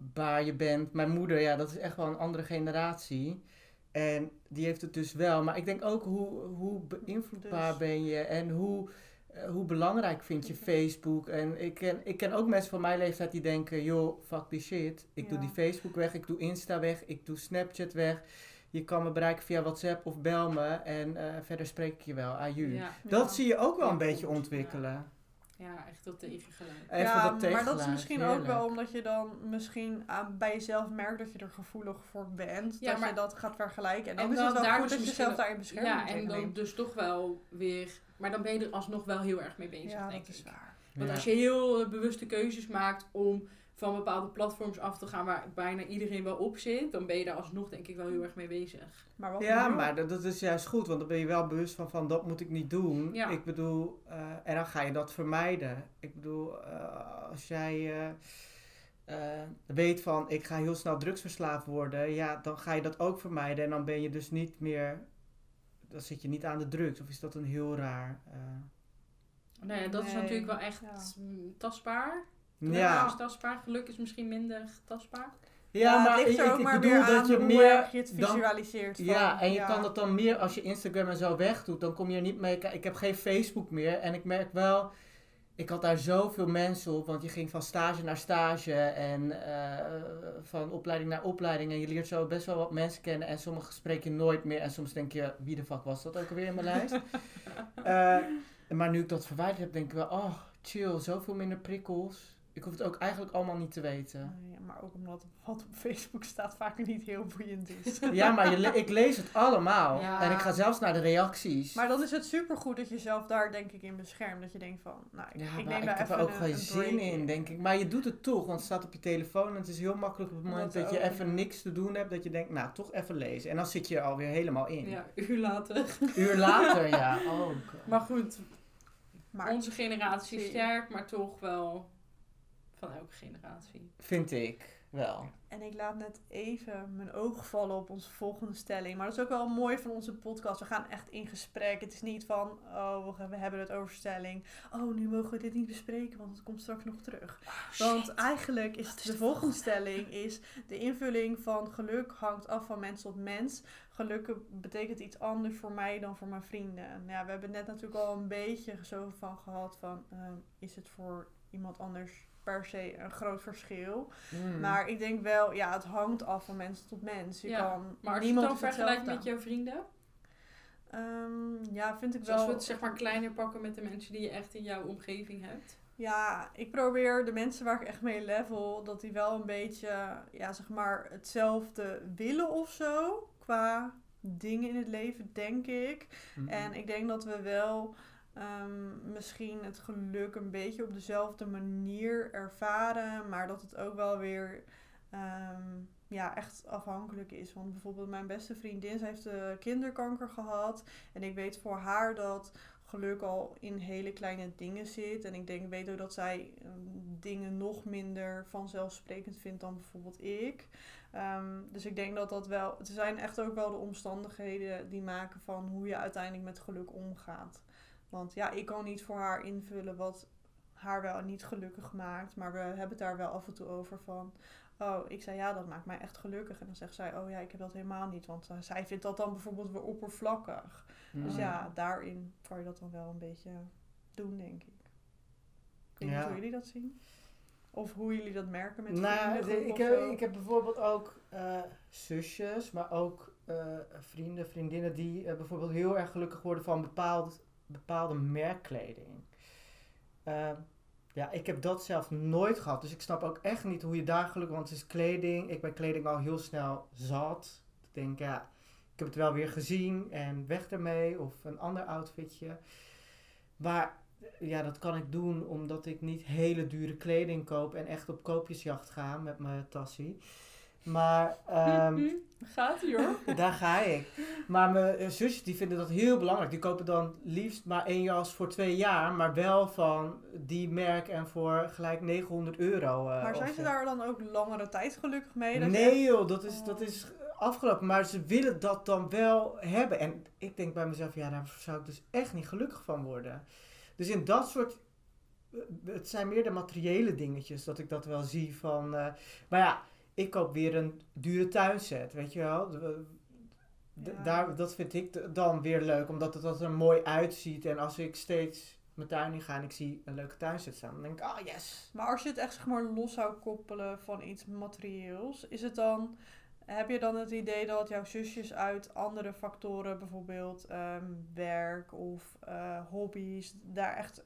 beïnvloedbaar je bent. Mijn moeder, ja, dat is echt wel een andere generatie. En die heeft het dus wel. Maar ik denk ook hoe, hoe beïnvloedbaar Dus. ben je en hoe, eh, hoe belangrijk vind je Facebook. En ik ken, ik ken ook mensen van mijn leeftijd die denken, joh, fuck die shit. Ik doe die Facebook weg, ik doe Insta weg, ik doe Snapchat weg. Je kan me bereiken via WhatsApp of bel me en eh, verder spreek ik je wel. Aju. Ja, Dat zie je ook wel een beetje ontwikkelen. Ja echt dat tegengelijk. Even ja, dat maar dat is tegengeluid, misschien ook wel omdat je dan misschien aan, bij jezelf merkt dat je er gevoelig voor bent. Ja, dat maar- je dat gaat vergelijken. En dan En is dan het wel goed dus dat je jezelf daarin beschermt. Ja, en dan dus toch wel weer... Maar dan ben je er alsnog wel heel erg mee bezig, Ja, denk dat is waar. Want Ja. als je heel bewuste keuzes maakt om van bepaalde platforms af te gaan waar bijna iedereen wel op zit, dan ben je daar alsnog denk ik wel heel erg mee bezig. Maar wat Ja, maar dat, dat is juist goed, want dan ben je wel bewust van, van dat moet ik niet doen. Ja. Ik bedoel, eh, en dan ga je dat vermijden. Ik bedoel, eh, als jij eh, weet van ik ga heel snel drugsverslaafd worden, ja, dan ga je dat ook vermijden. En dan ben je dus niet meer, dan zit je niet aan de drugs. Of is dat een heel raar... eh, Nou ja, dat is natuurlijk wel echt ja. tastbaar. Ja. is tastbaar, geluk is misschien minder tastbaar. ja, maar het ligt ik, ook ik maar bedoel weer dat je hoe meer... erg je het dan- visualiseert. van, Ja, en je ja. kan dat dan meer als je Instagram en zo wegdoet, dan kom je er niet mee. Ik heb geen Facebook meer en ik merk wel, ik had daar zoveel mensen op, want je ging van stage naar stage en eh, van opleiding naar opleiding en je leert zo best wel wat mensen kennen en sommige spreek je nooit meer en soms denk je, wie de fuck was dat ook alweer in mijn lijst? Eh, maar nu ik dat verwijderd heb, denk ik wel, oh chill, zoveel minder prikkels. Ik hoef het ook eigenlijk allemaal niet te weten. Nee, maar ook omdat wat op Facebook staat vaak niet heel boeiend is. Ja, maar je le- ik lees het allemaal. Ja. En ik ga zelfs naar de reacties. Maar dan is het supergoed dat je zelf daar denk ik in beschermt. Dat je denkt van, nou, ik, Ja, ik neem ik heb er ook een, geen een zin in, denk ik. Maar je doet het toch, want het staat op je telefoon. En het is heel makkelijk op het moment Dat dat, je even ja. niks te doen hebt, dat je denkt, nou, toch even lezen. En dan zit je er alweer helemaal in. Ja, uur later. Uur later, ja. Oh, God. Maar goed, Maar onze generatie sterk, maar toch wel van elke generatie. Vind ik. wel. En ik laat net even mijn oog vallen op onze volgende stelling. Maar dat is ook wel mooi van onze podcast. We gaan echt in gesprek. Het is niet van, oh, we hebben het over stelling. Oh, nu mogen we dit niet bespreken, want het komt straks nog terug. want eigenlijk is, de, volgende stelling is... de invulling van geluk hangt af van mens tot mens. Geluk betekent iets anders voor mij dan voor mijn vrienden. Ja, we hebben net natuurlijk al een beetje zo van gehad van... ehm, is het voor iemand anders per se een groot verschil. Hmm. Maar ik denk wel, ja, het hangt af van mens tot mens. Je Ja, kan Maar als je niemand het dan is vergelijkt met jouw vrienden. Ehm, ja, vind ik Dus als wel. we het zeg maar kleiner pakken met de mensen die je echt in jouw omgeving hebt. Ja, ik probeer de mensen waar ik echt mee level, dat die wel een beetje, ja, zeg maar, hetzelfde willen of zo. Qua dingen in het leven, denk ik. Mhm. En ik denk dat we wel ehm, misschien het geluk een beetje op dezelfde manier ervaren, maar dat het ook wel weer ehm, ja, echt afhankelijk is. Want bijvoorbeeld mijn beste vriendin, ze heeft eh, kinderkanker gehad. En ik weet voor haar dat geluk al in hele kleine dingen zit. En ik denk, weet ook dat zij ehm, dingen nog minder vanzelfsprekend vindt dan bijvoorbeeld ik. Ehm, dus ik denk dat dat wel. Het zijn echt ook wel de omstandigheden die maken van hoe je uiteindelijk met geluk omgaat. Want ja, ik kan niet voor haar invullen wat haar wel niet gelukkig maakt. Maar we hebben het daar wel af en toe over van. Oh, ik zei ja, dat maakt mij echt gelukkig. En dan zegt zij, oh ja, ik heb dat helemaal niet. Want eh, zij vindt dat dan bijvoorbeeld weer oppervlakkig. Dus Mhm. ja, daarin kan je dat dan wel een beetje doen, denk ik. Ik weet Ja. niet hoe jullie dat zien. Of hoe jullie dat merken met Nou, vrienden. de- ik, heb, ik heb bijvoorbeeld ook eh, zusjes, maar ook eh, vrienden, vriendinnen die bijvoorbeeld heel erg gelukkig worden van bepaald, bepaalde merkkleding. Eh, ja, ik heb dat zelf nooit gehad, dus ik snap ook echt niet hoe je daar gelukkig, want het is kleding. Ik ben kleding al heel snel zat. Ik denk, ja, ik heb het wel weer gezien en weg ermee of een ander outfitje. Maar ja, dat kan ik doen omdat ik niet hele dure kleding koop en echt op koopjesjacht ga met mijn tassie. Maar ehm, Gaat ie hoor. daar ga ik. Maar mijn eh, zusjes die vinden dat heel belangrijk. Die kopen dan liefst maar één jas voor twee jaar, maar wel van die merk en voor gelijk 900 euro. eh, maar zijn ze zo. daar dan ook langere tijd gelukkig mee? Dat je Nee joh, dat is, Oh. dat is afgelopen. Maar ze willen dat dan wel hebben. En ik denk bij mezelf, ja, daar zou ik dus echt niet gelukkig van worden. Dus in dat soort... eh, Het zijn meer de materiële dingetjes dat ik dat wel zie van... eh, maar ja, ik koop weer een dure tuinset, weet je wel. Ja. daar, dat vind ik dan weer leuk, omdat het dat er mooi uitziet. En als ik steeds mijn tuin in ga en ik zie een leuke tuinset staan, dan denk ik, ah yes. Maar als je het echt zeg maar los zou koppelen van iets materieels, is het dan, heb je dan het idee dat jouw zusjes uit andere factoren, bijvoorbeeld ehm, werk of eh, hobby's, daar echt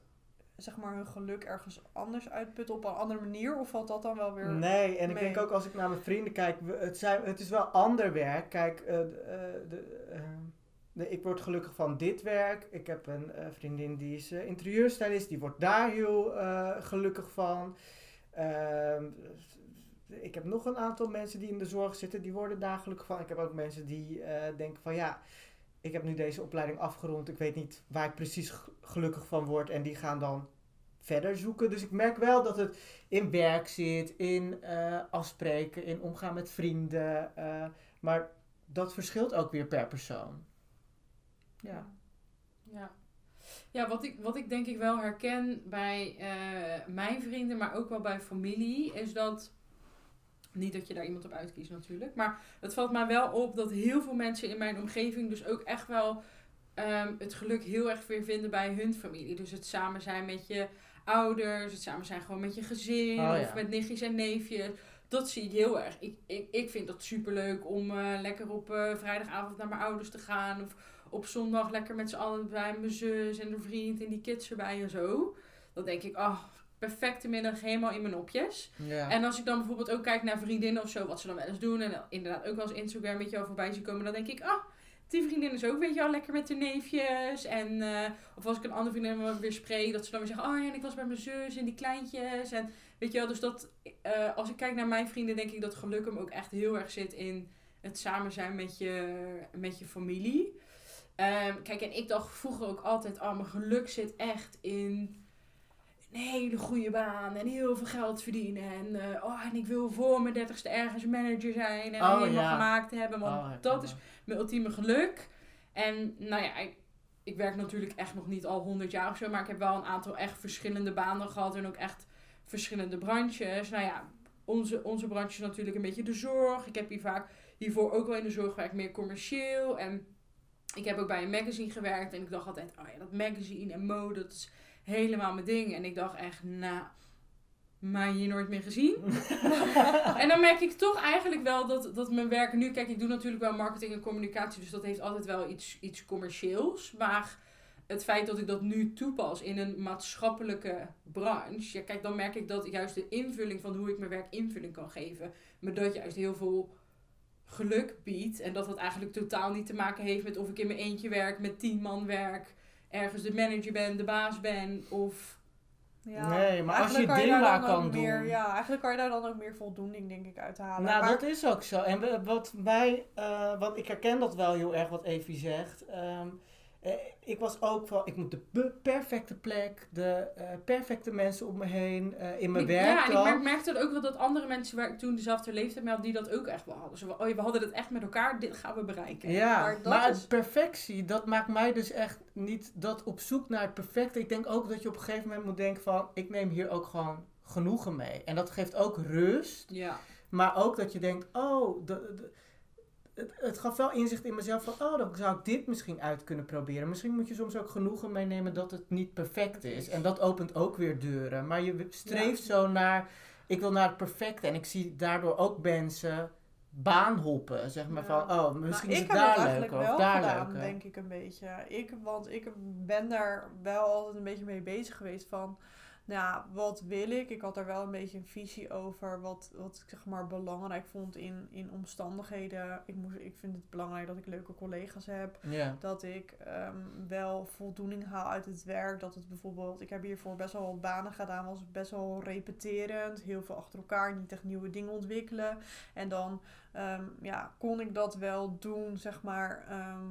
zeg maar hun geluk ergens anders uitputten op een andere manier? Of valt dat dan wel weer? Nee, en ik denk ook als ik naar mijn vrienden kijk, het, zijn, het is wel ander werk. Kijk, eh, de, eh, de, eh, ik word gelukkig van dit werk. Ik heb een vriendin die is interieurstylist, die wordt daar heel gelukkig van. Ehm, ik heb nog een aantal mensen die in de zorg zitten, die worden daar gelukkig van. Ik heb ook mensen die denken van ja, ik heb nu deze opleiding afgerond, ik weet niet waar ik precies gelukkig van word. En die gaan dan verder zoeken. Dus ik merk wel dat het in werk zit, in eh, afspreken, in omgaan met vrienden. eh, maar dat verschilt ook weer per persoon. Ja. Ja. Ja, wat ik, wat ik denk ik wel herken bij eh, mijn vrienden, maar ook wel bij familie, is dat. Niet dat je daar iemand op uitkiest natuurlijk. Maar het valt mij wel op dat heel veel mensen in mijn omgeving dus ook echt wel ehm, het geluk heel erg weer vinden bij hun familie. Dus het samen zijn met je ouders, het samen zijn gewoon met je gezin Oh, ja. of met nichtjes en neefjes. Dat zie ik heel erg. Ik, ik, ik vind dat superleuk om eh, lekker op eh, vrijdagavond naar mijn ouders te gaan. Of op zondag lekker met z'n allen bij mijn zus en de vriend en die kids erbij en zo. Dan denk ik, ah, perfecte middag helemaal in mijn nopjes. Ja. En als ik dan bijvoorbeeld ook kijk naar vriendinnen of zo, wat ze dan wel eens doen. En inderdaad ook wel eens Instagram met jou voorbij zien komen. Dan denk ik, ah, die vriendin is ook, weet je wel, lekker met de neefjes. En, eh, of als ik een andere vriendin weer spreek, dat ze dan weer zeggen, oh ja, en ik was bij mijn zus en die kleintjes. En weet je wel, dus dat, eh, als ik kijk naar mijn vrienden, denk ik dat geluk hem ook echt heel erg zit in het samen zijn met je, met je familie. Ehm, kijk, en ik dacht vroeger ook altijd, oh, mijn geluk zit echt in een hele goede baan en heel veel geld verdienen. En, eh, oh, en ik wil voor mijn dertigste ergens manager zijn en Oh, helemaal ja. gemaakt hebben. Want Oh, dat is mijn ultieme geluk. En nou ja, ik, ik werk natuurlijk echt nog niet al 100 jaar of zo. Maar ik heb wel een aantal echt verschillende banen gehad. En ook echt verschillende branches. Nou ja, onze, onze branche is natuurlijk een beetje de zorg. Ik heb hier vaak hiervoor ook wel in de zorg gewerkt, meer commercieel. En ik heb ook bij een magazine gewerkt. En ik dacht altijd, oh ja, dat magazine en mode, dat is helemaal mijn ding. En ik dacht echt, nou, maar hier nooit meer gezien. en dan merk ik toch eigenlijk wel dat, dat mijn werk nu... Kijk, ik doe natuurlijk wel marketing en communicatie. Dus dat heeft altijd wel iets, iets commercieels. Maar het feit dat ik dat nu toepas in een maatschappelijke branche... Ja, kijk, dan merk ik dat juist de invulling van hoe ik mijn werk invulling kan geven... me dat juist heel veel geluk biedt. En dat dat eigenlijk totaal niet te maken heeft met of ik in mijn eentje werk, met tien man werk... ergens de manager ben, de baas ben of... Ja, Nee, maar als je eigenlijk je kan ook meer, doen. Ja, eigenlijk kan je daar dan ook meer voldoening denk ik uithalen. Nou, maar, dat is ook zo. En wat mij, eh, want ik herken dat wel heel erg wat Evie zegt. Ehm, eh, ik was ook van, ik moet de pe- perfecte plek, de eh, perfecte mensen om me heen, eh, in mijn Ik- werk ja, en ik dan. merk, merkte ook wel dat andere mensen waar ik toen dezelfde leeftijd mee had, die dat ook echt wel hadden. Zo oh we hadden het echt met elkaar, dit gaan we bereiken. Ja, Maar maar, dat is- perfectie, dat maakt mij dus echt niet dat op zoek naar het perfecte. Ik denk ook dat je op een gegeven moment moet denken van, ik neem hier ook gewoon genoegen mee. En dat geeft ook rust. Ja. Maar ook dat je denkt, oh, de, de- het, het gaf wel inzicht in mezelf van, oh, dan zou ik dit misschien uit kunnen proberen. Misschien moet je soms ook genoegen meenemen dat het niet perfect is. En dat opent ook weer deuren. Maar je streeft zo naar, ik wil naar het perfecte. En ik zie daardoor ook mensen baanhoppen, zeg maar Ja. van, oh, misschien is het daar wel of daar gedaan, leuker. denk ik een beetje. Ik, want ik ben daar wel altijd een beetje mee bezig geweest van, nou, wat wil ik? Ik had daar wel een beetje een visie over wat, wat ik zeg maar belangrijk vond in, in omstandigheden. Ik, moest, ik vind het belangrijk dat ik leuke collega's heb. Ja. Dat ik ehm, wel voldoening haal uit het werk. Dat het bijvoorbeeld, ik heb hiervoor best wel wat banen gedaan, was best wel repeterend. Heel veel achter elkaar, niet echt nieuwe dingen ontwikkelen. En dan ehm, ja, kon ik dat wel doen, zeg maar, ehm,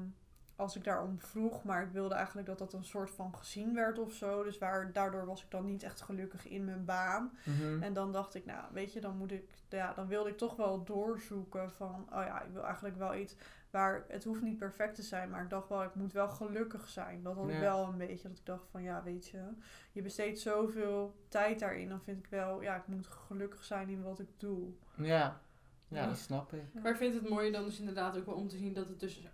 als ik daarom vroeg. Maar ik wilde eigenlijk dat dat een soort van gezien werd of zo. Dus waar, daardoor was ik dan niet echt gelukkig in mijn baan. Mhm. En dan dacht ik, nou, weet je, dan moet ik, ja, dan wilde ik toch wel doorzoeken van, oh ja, ik wil eigenlijk wel iets waar het hoeft niet perfect te zijn, maar ik dacht wel, ik moet wel gelukkig zijn. Dat had ik Ja. wel een beetje, dat ik dacht van, ja, weet je, je besteedt zoveel tijd daarin, dan vind ik wel, ja, ik moet gelukkig zijn in wat ik doe. ja. ja, dat snap ik. Maar ik vind het mooie dan dus inderdaad ook wel om te zien dat het dus...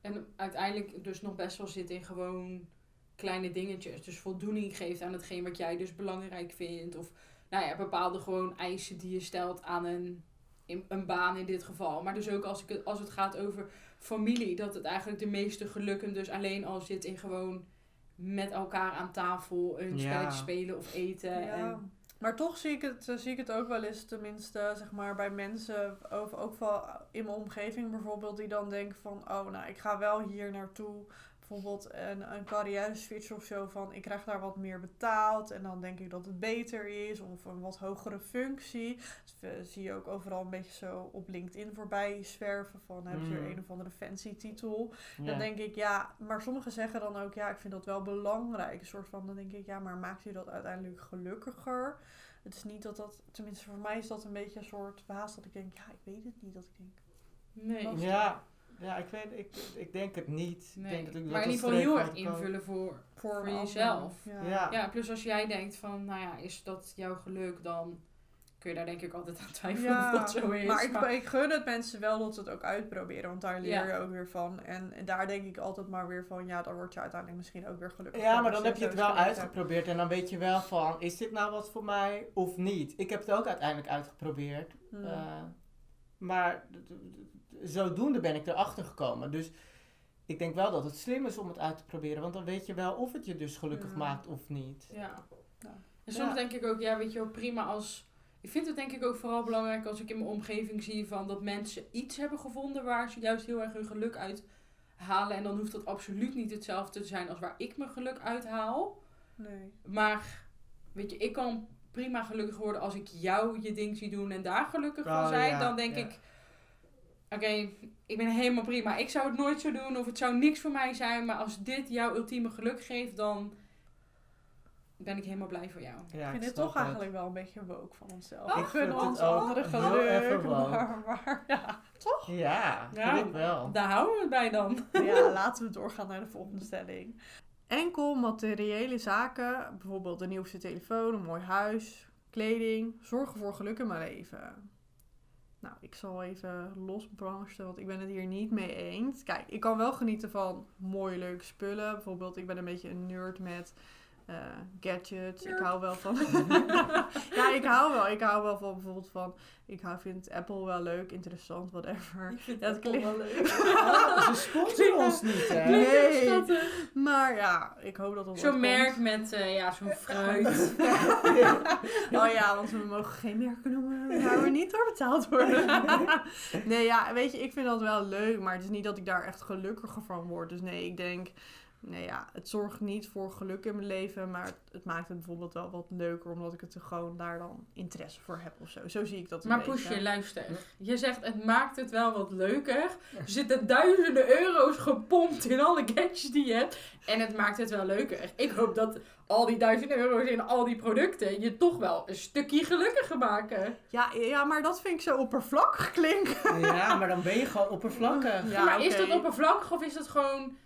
En uiteindelijk dus nog best wel zit in gewoon kleine dingetjes. Dus voldoening geeft aan hetgeen wat jij dus belangrijk vindt. Of nou ja, bepaalde gewoon eisen die je stelt aan een, in- een baan in dit geval. Maar dus ook als, ik, het- als het gaat over familie. Dat het eigenlijk de meeste gelukken dus alleen al zit in gewoon met elkaar aan tafel een Ja. spelletje spelen of eten. Ja. En, Maar toch zie ik, het, eh, zie ik het ook wel eens, tenminste, zeg maar, bij mensen, over, ook wel in mijn omgeving bijvoorbeeld, die dan denken van, oh, nou, ik ga wel hier naartoe. Bijvoorbeeld een, een carrière switch of zo van, ik krijg daar wat meer betaald en dan denk ik dat het beter is, of een wat hogere functie. Dus we- zie je ook overal een beetje zo op LinkedIn voorbij zwerven van, hebben ze Mm. een of andere fancy titel. Ja. Dan denk ik, ja, maar sommigen zeggen dan ook, ja, ik vind dat wel belangrijk. Een soort van, dan denk ik, ja, maar maakt u dat uiteindelijk gelukkiger? Het is niet dat dat, tenminste voor mij is dat een beetje een soort haast dat ik denk, ja, ik weet het niet. Dat ik denk, nee. Lastig. Ja, ja ik, weet, ik, ik denk het niet. Ik denk dat ik, dat maar in ieder geval heel erg invullen voor voor, jezelf. Ja. Ja, plus als jij denkt van, nou ja, is dat jouw geluk, dan kun je daar denk ik altijd aan twijfelen Ja, of dat zo is. maar ik, ik gun het mensen wel dat ze het ook uitproberen, want daar leer Ja. je ook weer van. En, en daar denk ik altijd maar weer van, ja, dan word je uiteindelijk misschien ook weer gelukkig. Ja, maar dan heb je het wel uitgeprobeerd en dan weet je wel van, is dit nou wat voor mij of niet? Ik heb het ook uiteindelijk uitgeprobeerd. Hmm. Eh, maar zodoende ben ik erachter gekomen. Dus ik denk wel dat het slim is om het uit te proberen, want dan weet je wel of het je dus gelukkig Ja. maakt of niet. Ja. Ja. En soms Ja. denk ik ook, ja, weet je wel, prima als... Ik vind het denk ik ook vooral belangrijk als ik in mijn omgeving zie van dat mensen iets hebben gevonden waar ze juist heel erg hun geluk uit halen. En dan hoeft dat absoluut niet hetzelfde te zijn als waar ik mijn geluk uit haal. Nee. Maar, weet je, ik kan prima gelukkig worden als ik jou je ding zie doen en daar gelukkig van Oh, zijn. ja, dan denk ja. ik, oké, ik ben helemaal prima. Ik zou het nooit zo doen of het zou niks voor mij zijn. Maar als dit jouw ultieme geluk geeft, dan ben ik helemaal blij voor jou. Ja, ik vind dit snap toch het. eigenlijk wel een beetje woke van onszelf. Oh, ik gun vind ons het andere geluk, maar, maar ja, toch? Ja, Ja. vind ik wel. Daar houden we het bij dan. Ja, laten we doorgaan naar de volgende stelling. Enkel materiële zaken, bijvoorbeeld een nieuwste telefoon, een mooi huis, kleding, zorgen voor geluk in mijn leven. Nou, ik zal even losbarsten, want ik ben het hier niet mee eens. Kijk, ik kan wel genieten van mooie, leuke spullen. Bijvoorbeeld, ik ben een beetje een nerd met eh, gadgets. Ik hou wel van... ja, ik hou wel. Ik hou wel van bijvoorbeeld van... Ik hou, vind Apple wel leuk, interessant, whatever. Ja, het klinkt wel leuk. Oh, ze sponsoren ons niet, hè? Nee. Maar ja, ik hoop dat het Zo'n merk met eh, ja, zo'n fruit. Oh ja, want we mogen geen merken noemen waar we niet door betaald worden. nee, ja, weet je, ik vind dat wel leuk, maar het is niet dat ik daar echt gelukkiger van word. Dus nee, ik denk, nee ja, het zorgt niet voor geluk in mijn leven, maar het, het maakt het bijvoorbeeld wel wat leuker, omdat ik het er gewoon daar dan interesse voor heb of zo. Zo zie ik dat een Maar beetje. Poesje, luister. Je zegt het maakt het wel wat leuker. Er zitten duizenden euro's gepompt in alle gadgets die je hebt. En het maakt het wel leuker. Ik hoop dat al die duizend euro's in al die producten je toch wel een stukje gelukkiger maken. Ja, ja, maar dat vind ik zo oppervlakkig klinken. Ja, maar dan ben je gewoon oppervlakkig. Ja, maar is dat oppervlakkig of is dat gewoon...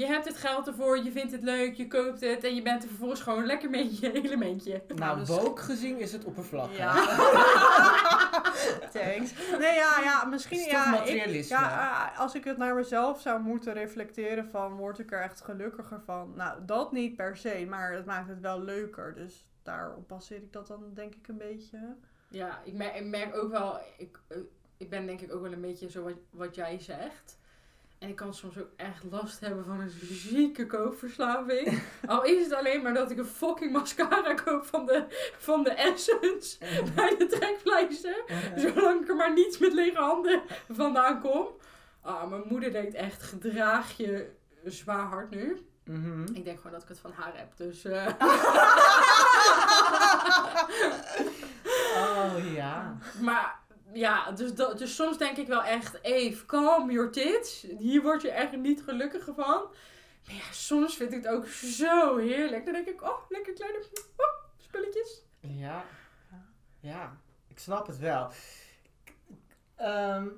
Je hebt het geld ervoor, je vindt het leuk, je koopt het en je bent er vervolgens gewoon lekker mee in je elementje. Nou, dus- woke gezien is het oppervlakkig. Ja. Thanks. Nee, ja, ja, misschien ja, ik, ja, eh, als ik het naar mezelf zou moeten reflecteren van, word ik er echt gelukkiger van? Nou, dat niet per se, maar het maakt het wel leuker. Dus daarop baseer ik dat dan denk ik een beetje. Ja, ik merk, ik merk ook wel, ik, eh, ik ben denk ik ook wel een beetje zo wat, wat jij zegt. En ik kan soms ook echt last hebben van een zieke koopverslaving. Al is het alleen maar dat ik een fucking mascara koop van de, van de Essence bij de trekpleister. Zolang ik er maar niets met lege handen vandaan kom. Ah, mijn moeder denkt echt, gedraag je zwaar hard nu. Mhm. Ik denk gewoon dat ik het van haar heb, dus... eh. Oh ja. Maar ja, dus, dus soms denk ik wel echt, Eve, calm your tits. Hier word je echt niet gelukkiger van. Maar ja, soms vind ik het ook zo heerlijk. Dan denk ik, oh, lekker kleine oh, spulletjes. Ja. Ja, ik snap het wel. Ehm,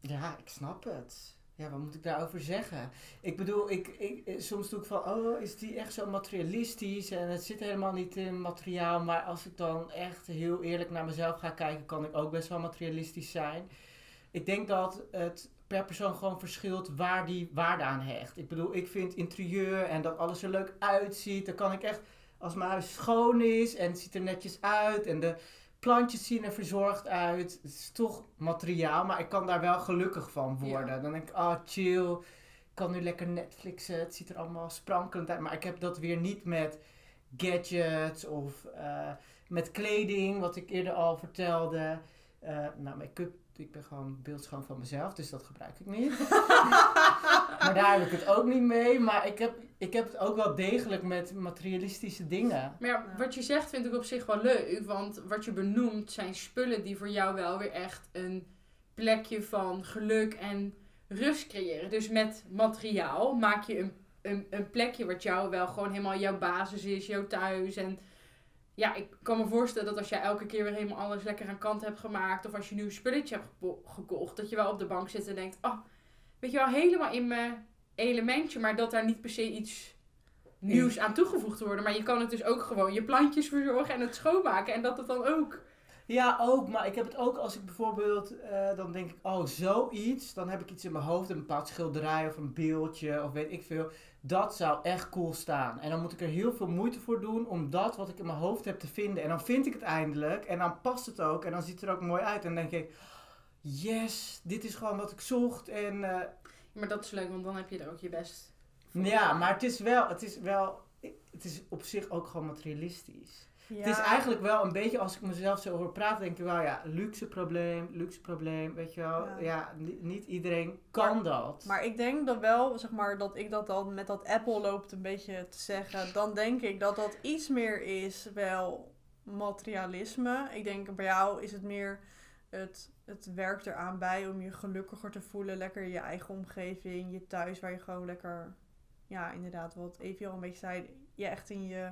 ja, ik snap het. Ja, wat moet ik daarover zeggen? Ik bedoel, ik, ik, eh, soms doe ik van, oh, is die echt zo materialistisch? En het zit helemaal niet in materiaal. Maar als ik dan echt heel eerlijk naar mezelf ga kijken, kan ik ook best wel materialistisch zijn. Ik denk dat het per persoon gewoon verschilt waar die waarde aan hecht. Ik bedoel, ik vind interieur en dat alles er leuk uitziet. Dan kan ik echt, als mijn huis schoon is en het ziet er netjes uit en de plantjes zien er verzorgd uit. Het is toch materiaal, maar ik kan daar wel gelukkig van worden. Dan denk ik, ah chill, ik kan nu lekker Netflixen. Het ziet er allemaal sprankelend uit. Maar ik heb dat weer niet met gadgets of eh, met kleding, wat ik eerder al vertelde. Eh nou, make-up, ik ben gewoon beeldschoon van mezelf, dus dat gebruik ik niet. maar daar heb ik het ook niet mee. Maar ik heb, ik heb het ook wel degelijk met materialistische dingen. Maar ja, wat je zegt vind ik op zich wel leuk. Want wat je benoemt zijn spullen die voor jou wel weer echt een plekje van geluk en rust creëren. Dus met materiaal maak je een, een, een plekje wat jou wel gewoon helemaal jouw basis is, jouw thuis. En ja, ik kan me voorstellen dat als jij elke keer weer helemaal alles lekker aan kant hebt gemaakt. Of als je nu een spulletje hebt gekocht. Dat je wel op de bank zit en denkt, oh, weet je wel, helemaal in mijn elementje. Maar dat daar niet per se iets nieuws aan toegevoegd worden. Maar je kan het dus ook gewoon je plantjes verzorgen en het schoonmaken. En dat het dan ook... Ja, ook. Maar ik heb het ook als ik bijvoorbeeld, eh, dan denk ik, oh, zoiets. Dan heb ik iets in mijn hoofd, een bepaald schilderij of een beeldje of weet ik veel. Dat zou echt cool staan. En dan moet ik er heel veel moeite voor doen om dat wat ik in mijn hoofd heb te vinden. En dan vind ik het eindelijk. En dan past het ook. En dan ziet het er ook mooi uit. En dan denk ik, yes, dit is gewoon wat ik zocht. En eh, Maar dat is leuk, want dan heb je er ook je best voor ja, maar het is wel, het is wel, het is op zich ook gewoon materialistisch. Ja. Het is eigenlijk wel een beetje, als ik mezelf zo hoor praten, denk ik wel, ja, luxe probleem, luxe probleem, weet je wel. Ja. Ja, ni- niet iedereen kan dat. Maar ik denk dat wel, zeg maar, dat ik dat dan met dat Apple loopt een beetje te zeggen. Dan denk ik dat dat iets meer is wel materialisme. Ik denk bij jou is het meer het, het werkt eraan bij om je gelukkiger te voelen. Lekker in je eigen omgeving, je thuis waar je gewoon lekker, ja inderdaad wat Evie al een beetje zei. Je echt in je,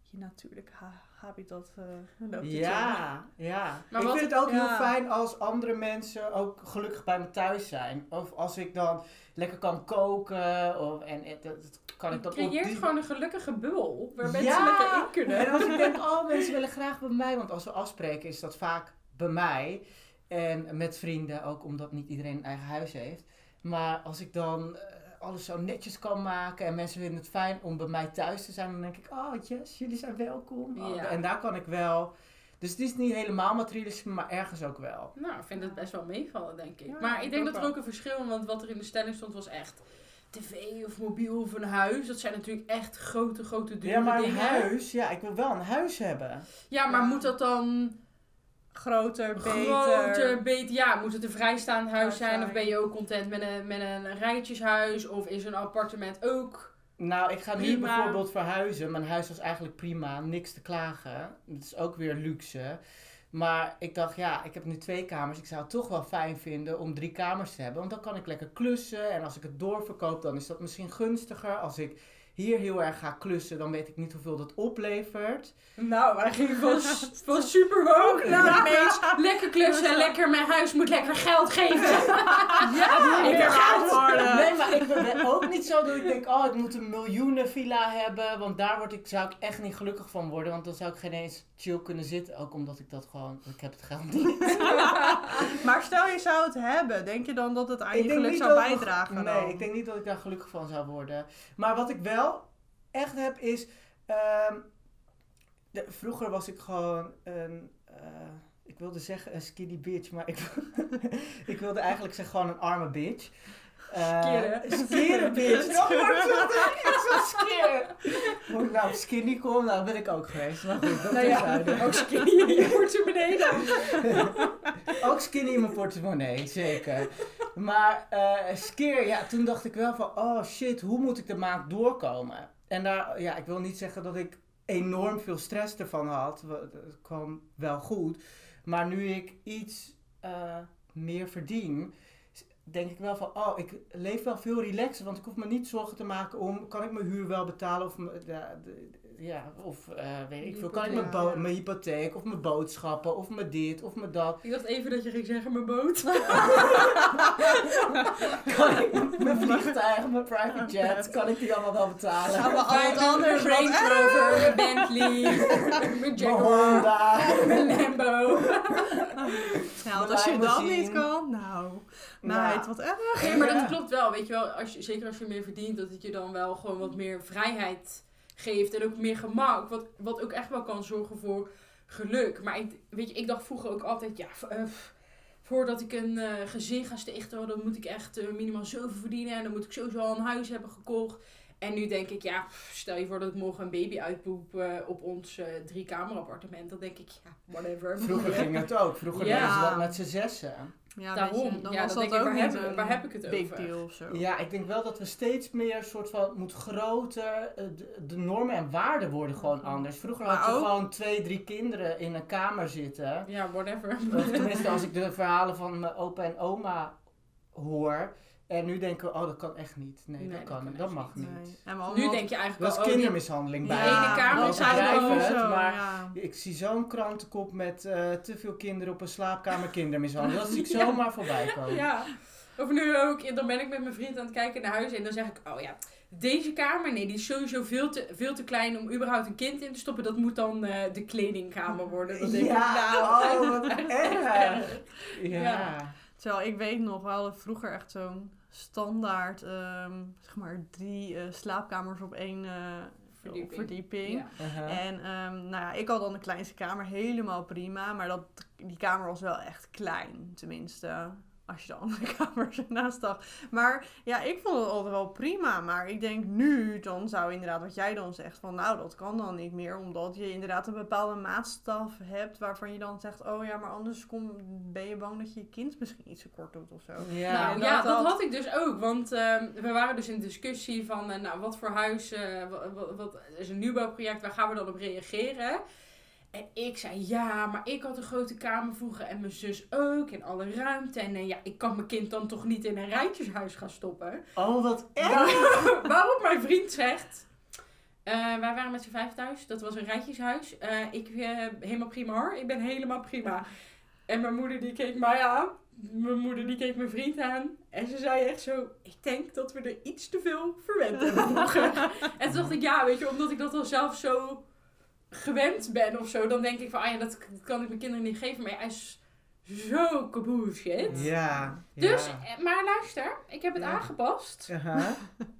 je natuurlijke ha- habitat eh loopt. Ja, ja. Maar ik vind het ook heel fijn als andere mensen ook gelukkig bij me thuis zijn. Of als ik dan lekker kan koken. Of, en het- dat dat kan ik Je dan op creëert die- gewoon een gelukkige bubbel waar mensen Ja! lekker in kunnen. En als ik denk, oh mensen willen graag bij mij. Want als we afspreken is dat vaak bij mij. En met vrienden ook, omdat niet iedereen een eigen huis heeft. Maar als ik dan eh, alles zo netjes kan maken en mensen vinden het fijn om bij mij thuis te zijn, dan denk ik, oh yes, jullie zijn welkom. Oh, Ja. En daar kan ik wel. Dus het is niet helemaal materialisme, maar ergens ook wel. Nou, ik vind het best wel meevallen, denk ik. Ja, maar ik denk dat er ook een verschil, want wat er in de stelling stond was echt tv of mobiel of een huis. Dat zijn natuurlijk echt grote, grote dure Ja, maar een dingen. huis, ja, ik wil wel een huis hebben. Ja, maar Ja. moet dat dan Groter, beter. groter, beter? Ja, moet het een vrijstaand huis zijn? zijn. Of ben je ook content met een, met een rijtjeshuis? Of is een appartement ook? Nou, ik ga nu bijvoorbeeld verhuizen. Mijn huis was eigenlijk prima, niks te klagen. Het is ook weer luxe. Maar ik dacht, ja, ik heb nu twee kamers. Ik zou het toch wel fijn vinden om drie kamers te hebben. Want dan kan ik lekker klussen. En als ik het doorverkoop, dan is dat misschien gunstiger. Als ik hier heel erg ga klussen, dan weet ik niet hoeveel dat oplevert. Nou, wij gingen van, van super hoog naar ineens lekker klussen, lekker mijn huis moet lekker geld geven. Ja, ik wil geld worden. Nee, maar ik ben ook niet zo dat ik denk, oh, ik moet een miljoenen villa hebben. Want daar word ik, zou ik echt niet gelukkig van worden. Want dan zou ik geen eens chill kunnen zitten. Ook omdat ik dat gewoon, ik heb het geld niet. Maar stel je zou het hebben, denk je dan dat het aan je geluk zou bijdragen? Nee, dan? ik denk niet dat ik daar gelukkig van zou worden. Maar wat ik wel echt heb is. ehm, de- vroeger was ik gewoon een. eh, ik wilde zeggen een skinny bitch, maar ik, ik wilde eigenlijk zeggen gewoon een arme bitch. Eh, Skere. Skere bitch. Oh, wordt zo ik zo skere. Hoe ik nou op skinny kom, nou ben ik ook geweest. Maar goed, dat Nou ja, ook skinny in je portemonnee dan. Ook skinny in mijn portemonnee, zeker. Maar eh skeer, ja, toen dacht ik wel van, oh shit, hoe moet ik de maand doorkomen? En daar, ja, ik wil niet zeggen dat ik enorm veel stress ervan had. Het kwam wel goed. Maar nu ik iets eh, meer verdien, denk ik wel van, oh, ik leef wel veel relaxer. Want ik hoef me niet zorgen te maken om, kan ik mijn huur wel betalen? Of, ja, of eh, weet ik veel, kan ik mijn, Hypotheek, bo- ja. mijn hypotheek, of mijn boodschappen, of mijn dit, of mijn dat. Ik dacht even dat je ging zeggen mijn boot. kan ik mijn vliegtuig, mijn private jet, kan ik die allemaal wel betalen? Gaan we al Mijn Range Rover, mijn Bentley, mijn Honda. mijn Lambo. Want als je dat niet kan, nou, Nou, meid, wat erg. Nee, maar dat klopt wel. Weet je wel, als je, zeker als je meer verdient, dat het je dan wel gewoon wat meer vrijheid geeft. En ook meer gemak. Wat, wat ook echt wel kan zorgen voor geluk. Maar ik, weet je, ik dacht vroeger ook altijd, ja, eh, voordat ik een eh, gezin ga stichten, dan moet ik echt eh, minimaal zoveel verdienen. En dan moet ik sowieso al een huis hebben gekocht. En nu denk ik, ja, stel je voor dat ik morgen een baby uitpoep op ons eh drie kamer appartement. Dan denk ik, ja, whatever. Vroeger ging het ook. Vroeger Ja. deden ze dat met z'n zessen. Ja, Daarom. weet je, dan Ja, was dat denk ik, ook waar niet heb- een waar heb ik het big over? deal of zo. Ja, ik denk wel dat we steeds meer soort van moet groter. eh, De, de normen en waarden worden gewoon anders. Vroeger Maar had je ook- gewoon twee, drie kinderen in een kamer zitten. Ja, whatever. Of tenminste, als ik de verhalen van mijn opa en oma hoor. En nu denken we, oh, dat kan echt niet. Nee, Nee, dat dat kan. Dat mag niet. We Nu denk je eigenlijk Dat is wel, oh, kindermishandeling bij. ene kamer Dat is eigenlijk overdrijven ook het, zo, maar ja. ik zie zo'n krantenkop met eh, te veel kinderen op een slaapkamer kindermishandeling. Dat zie ik Ja. zomaar voorbij komen. Ja. Of nu ook, dan ben ik met mijn vriend aan het kijken naar huis en dan zeg ik, oh ja, deze kamer, nee, die is sowieso veel te, veel te klein om überhaupt een kind in te stoppen. Dat moet dan eh, de kledingkamer worden. Dan denk ik, Ja, nou, oh, wat erg. Ja. Ja. Terwijl ik weet nog, we hadden vroeger echt zo'n standaard, ehm, zeg maar, drie eh, slaapkamers op één eh, Verdieping. verdieping. Ja. Uh-huh. En ehm, nou ja, ik had dan de kleinste kamer, helemaal prima. Maar dat, die kamer was wel echt klein, tenminste. Als je de andere kamers ernaast zag. Maar ja, ik vond het altijd wel prima. Maar ik denk nu, dan zou inderdaad wat jij dan zegt. Van nou, dat kan dan niet meer. Omdat je inderdaad een bepaalde maatstaf hebt. Waarvan je dan zegt, oh ja, maar anders kom, ben je bang dat je je kind misschien iets te kort doet of zo. Ja. Nou en ja, dat dat had- had ik dus ook. Want ehm, we waren dus in discussie van, eh, nou, wat voor huis, eh, wat, wat, wat is een nieuwbouwproject, waar gaan we dan op reageren? En ik zei, ja, maar ik had een grote kamer vroeger en mijn zus ook, en alle ruimte. En eh, ja, ik kan mijn kind dan toch niet in een rijtjeshuis gaan stoppen? Oh, wat erg. Waar- Waarop mijn vriend zegt, Eh, wij waren met z'n vijf thuis. Dat was een rijtjeshuis. Eh, ik uh, helemaal prima hoor. Ik ben helemaal prima. En mijn moeder die keek mij aan. Mijn moeder die keek mijn vriend aan. En ze zei echt zo... Ik denk dat we er iets te veel verwend hebben en toen dacht ik, ja, weet je, omdat ik dat al zelf zo gewend ben of zo. Dan denk ik van, ah ja, dat kan ik mijn kinderen niet geven. Maar hij is zo kaboosje. Ja. Dus, ja. maar luister. Ik heb het Ja. aangepast. Aha.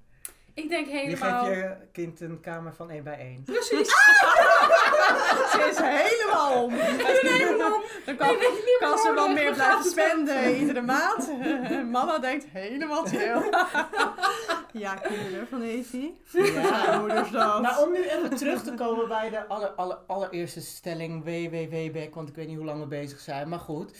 Ik denk Je helemaal... geeft je kind een kamer van 1 bij 1. Precies. Ze is helemaal om. helemaal Dan kan, Ik kan ze wel meer blijven gaan. spenden iedere maand. Mama denkt helemaal chill. Ja, kinderen van Evie. Ja. moeders dat. Nou, om nu even terug te komen bij de aller, aller, allereerste stelling WWW-back, want ik weet niet hoe lang we bezig zijn, maar goed.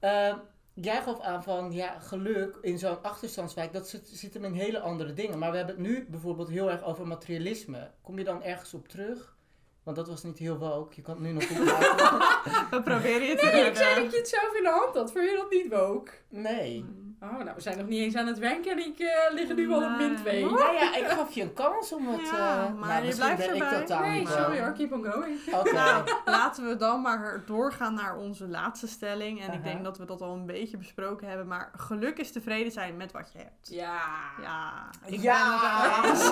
Eh, jij gaf aan van, ja, geluk in zo'n achterstandswijk, dat zit, zit hem in hele andere dingen. Maar we hebben het nu bijvoorbeeld heel erg over materialisme. Kom je dan ergens op terug? Want dat was niet heel woke, je kan het nu nog goed. We proberen je te Nee, ik zei redden. dat je het zelf in de hand had. Vond je dat niet woke? Nee. Oh, nou, we zijn nog niet eens aan het wenken en ik eh liggen nu al op min Nee. 2. Nou ja, ik gaf je een kans om het... Ja, eh, maar nou, je blijft ben ik erbij. totaal Nee, niet sorry hoor, keep on going. Oké. Nou, laten we dan maar doorgaan naar onze laatste stelling. En ik denk dat we dat al een beetje besproken hebben. Maar geluk is tevreden zijn met wat je hebt. Ja. Ja, ik Ja. ben het eens.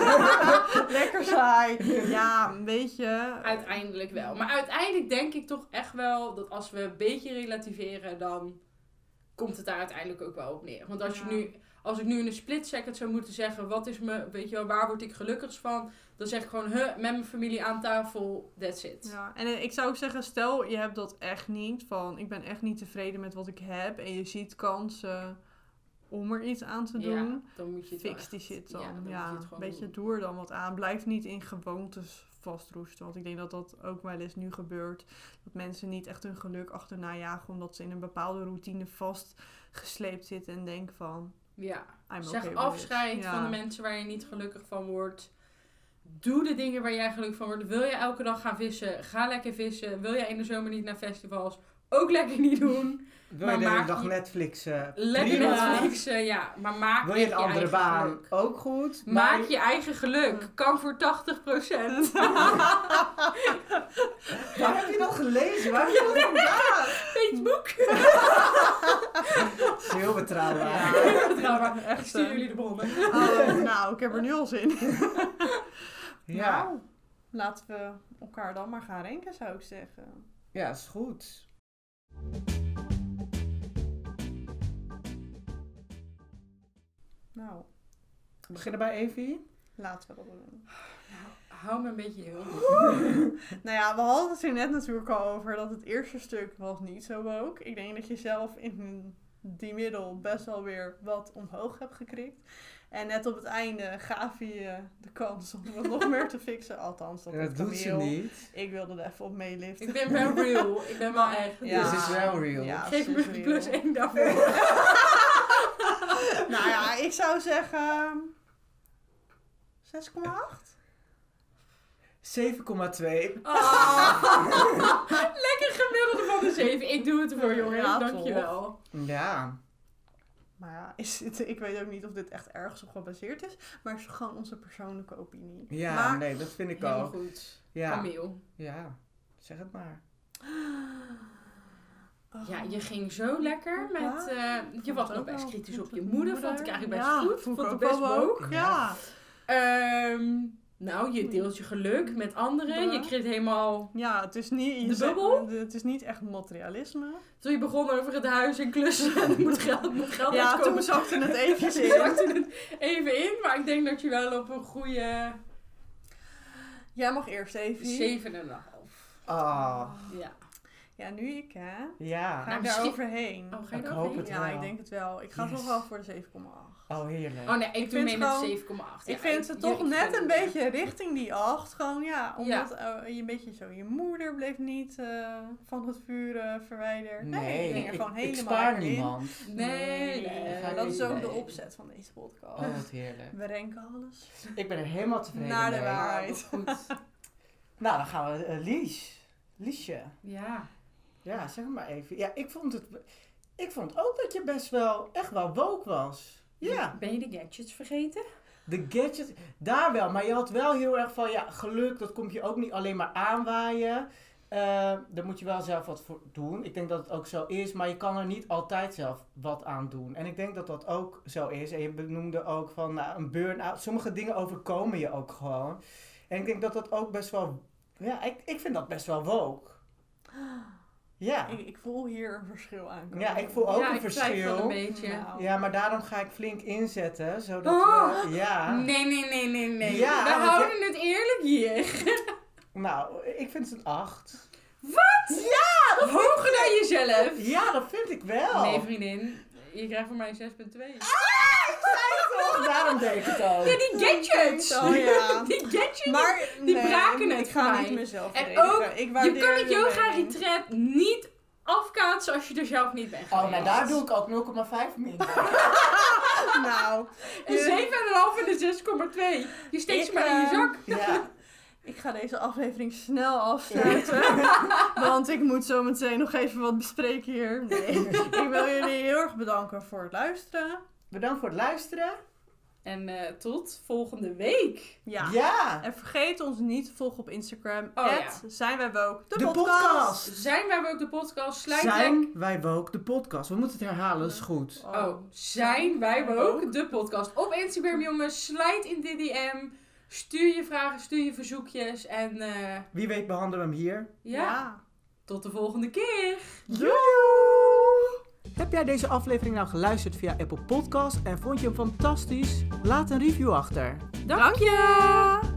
Lekker saai. Ja, een beetje. Uiteindelijk wel. Maar uiteindelijk denk ik toch echt wel dat als we een beetje relativeren, dan komt het daar uiteindelijk ook wel op neer. Want als, Ja. je nu, als ik nu in een split second zou moeten zeggen, wat is me, weet je wel, waar word ik gelukkigst van? Dan zeg ik gewoon, huh, met mijn familie aan tafel, that's it. Ja, en eh, ik zou ook zeggen, stel je hebt dat echt niet. Van ik ben echt niet tevreden met wat ik heb. En je ziet kansen om er iets aan te doen. Ja, dan moet je het Fix die shit ja, dan. Ja, een beetje doen. doe er dan wat aan. Blijf niet in gewoontes vastroesten. Want ik denk dat dat ook wel eens nu gebeurt. Dat mensen niet echt hun geluk achterna jagen. Omdat ze in een bepaalde routine vastgesleept zitten. En denken van, Ja. I'm Zeg okay afscheid van de mensen waar je niet gelukkig van wordt. Doe de dingen waar jij gelukkig van wordt. Wil je elke dag gaan vissen? Ga lekker vissen. Wil jij in de zomer niet naar festivals? Ook lekker niet doen. Wil Maar je de hele maak dag je- Netflixen? Lekker Prima. Netflixen, ja. Maar maak Wil je echt een andere eigen baan? geluk. Ook goed. Maak maar- je eigen geluk. Kan voor 80%. Waar heb je dat gelezen? Waar heb je dat vandaan? Facebook. Dat is heel betrouwbaar. Ja, maar ik Echt, stuur eh. jullie de bronnen. Oh, nou, ik heb er nu al zin in. Ja, Nou, laten we elkaar dan maar gaan renken, zou ik zeggen. ja, is goed. Nou, We beginnen bij Evie. laten we dat doen. Hou me een beetje heel. Nou ja, we hadden het er net natuurlijk al over dat het eerste stuk was niet zo woke. Ik denk dat je zelf in die middel best wel weer wat omhoog hebt gekrikt. En net op het einde gaf je je de kans om het nog meer te fixen. Althans, dat, Ja, het dat doet ze niet. Ik wilde er even op meeliften. Ik ben wel real. Ik ben wel echt. Ja. Het is wel real. Ja, Geef me plus 1 daarvoor. Zou zeggen 6,8. 7,2. Ah. Lekker gemiddelde van de 7. Ik doe het ervoor, jongens. Ja, Dankjewel. Ja. Maar ja, is het, ik weet ook niet of dit echt ergens op gebaseerd is. Maar het is gewoon onze persoonlijke opinie. Ja, maar, nee, dat vind ik ook. goed. Ja. Camille. ja, zeg het maar. Oh. Ja, je ging zo lekker met... Ja. eh, je was ook best kritisch op je moeder. Vond ik eigenlijk best ja, goed. Vond Vond ik ook best woke, Ja. Ehm, nou, je deelt je geluk met anderen. Je kreeg helemaal... ja, het is niet... je De bubbel? Het is niet echt materialisme. Toen je begon over het huis en klussen en moet geld, moet geld Ja, uitkomen. toen zakte het eventjes Toen in. zakte het even in. Maar ik denk dat je wel op een goede Jij mag eerst even. 7,5. Ah, Ja. Ja, nu ik hè. Ga ja. Nou, ik misschien- daar overheen. Oh, ga je Ik er hoop overheen? het ja, wel. ik denk het wel. Ik ga Yes. toch wel voor de 7,8. Oh, heerlijk. Oh nee, ik, Ik doe mee met gewoon- 7,8. ik Ja, vind het ja, toch net een beetje richting die 8. Gewoon ja, omdat eh, je een beetje zo... Je moeder bleef niet eh, van het vuur eh, verwijderd. Nee, nee, ik ging er ik, gewoon ik helemaal spaar in. niemand. Nee, nee. Nee, ga ik dat is ook de opzet van deze podcast. Oh, wat heerlijk. We renken alles. Ik ben er helemaal tevreden Naar de mee. waarheid. Goed. Nou, dan gaan we uh, Lies. Liesje. Ja. Ja, zeg maar even. Ja, ik vond het... Ik vond ook dat je best wel, echt wel woke was. Ja. Ben je de gadgets vergeten? De gadgets, daar wel. Maar je had wel heel erg van, ja, geluk, dat komt je ook niet alleen maar aanwaaien. Eh, daar moet je wel zelf wat voor doen. Ik denk dat het ook zo is, maar je kan er niet altijd zelf wat aan doen. En ik denk dat dat ook zo is. En je benoemde ook van nou, een burn-out. Sommige dingen overkomen je ook gewoon. En ik denk dat dat ook best wel, ja, ik, ik vind dat best wel woke. Ja. Ik, ik voel hier een verschil aan. Ja, ik voel ook ja, een verschil. een beetje. Nou. Ja, maar daarom ga ik flink inzetten, zodat Oh! we, ja. Nee, nee, nee, nee, nee. Ja, We houden het eerlijk hier. Nou, ik vind het een 8. Hoger dan jezelf. Ja, dat vind ik wel. Nee, vriendin. Je krijgt van mij 6,2. Toch, daarom deed ik het ook. Ja, die gadgets. Oh ja. Die gadgets. Maar die nee, braken het Ik ga voor niet mezelf En ook, ik je kan het yoga retreat niet afkaatsen als je er zelf niet bent Oh, nou daar doe ik ook 0,5 minder. Nou, Een je- 7,5 en een 6,2. Je steekt ze maar in je eh, zak. Ja. Ik ga deze aflevering snel afsluiten. want ik moet zo meteen nog even wat bespreken hier. Nee. ik wil jullie heel erg bedanken voor het luisteren. Bedankt voor het luisteren. En eh, tot volgende week. Ja. Ja. En vergeet ons niet te volgen op Instagram. Oh, at zijn wij woke. De, De podcast. podcast. Zijn wij ook de podcast? Sluit Zijn wij woke de podcast? We moeten het herhalen, dat is goed. Oh, zijn wij ook de podcast. Op Instagram, jongens. Slijt in de DM. Stuur je vragen, stuur je verzoekjes. En eh, Wie weet behandelen we hem hier. ja, tot de volgende keer. Doei! Heb jij deze aflevering nou geluisterd via Apple Podcast en vond je hem fantastisch? Laat een review achter. Dank je!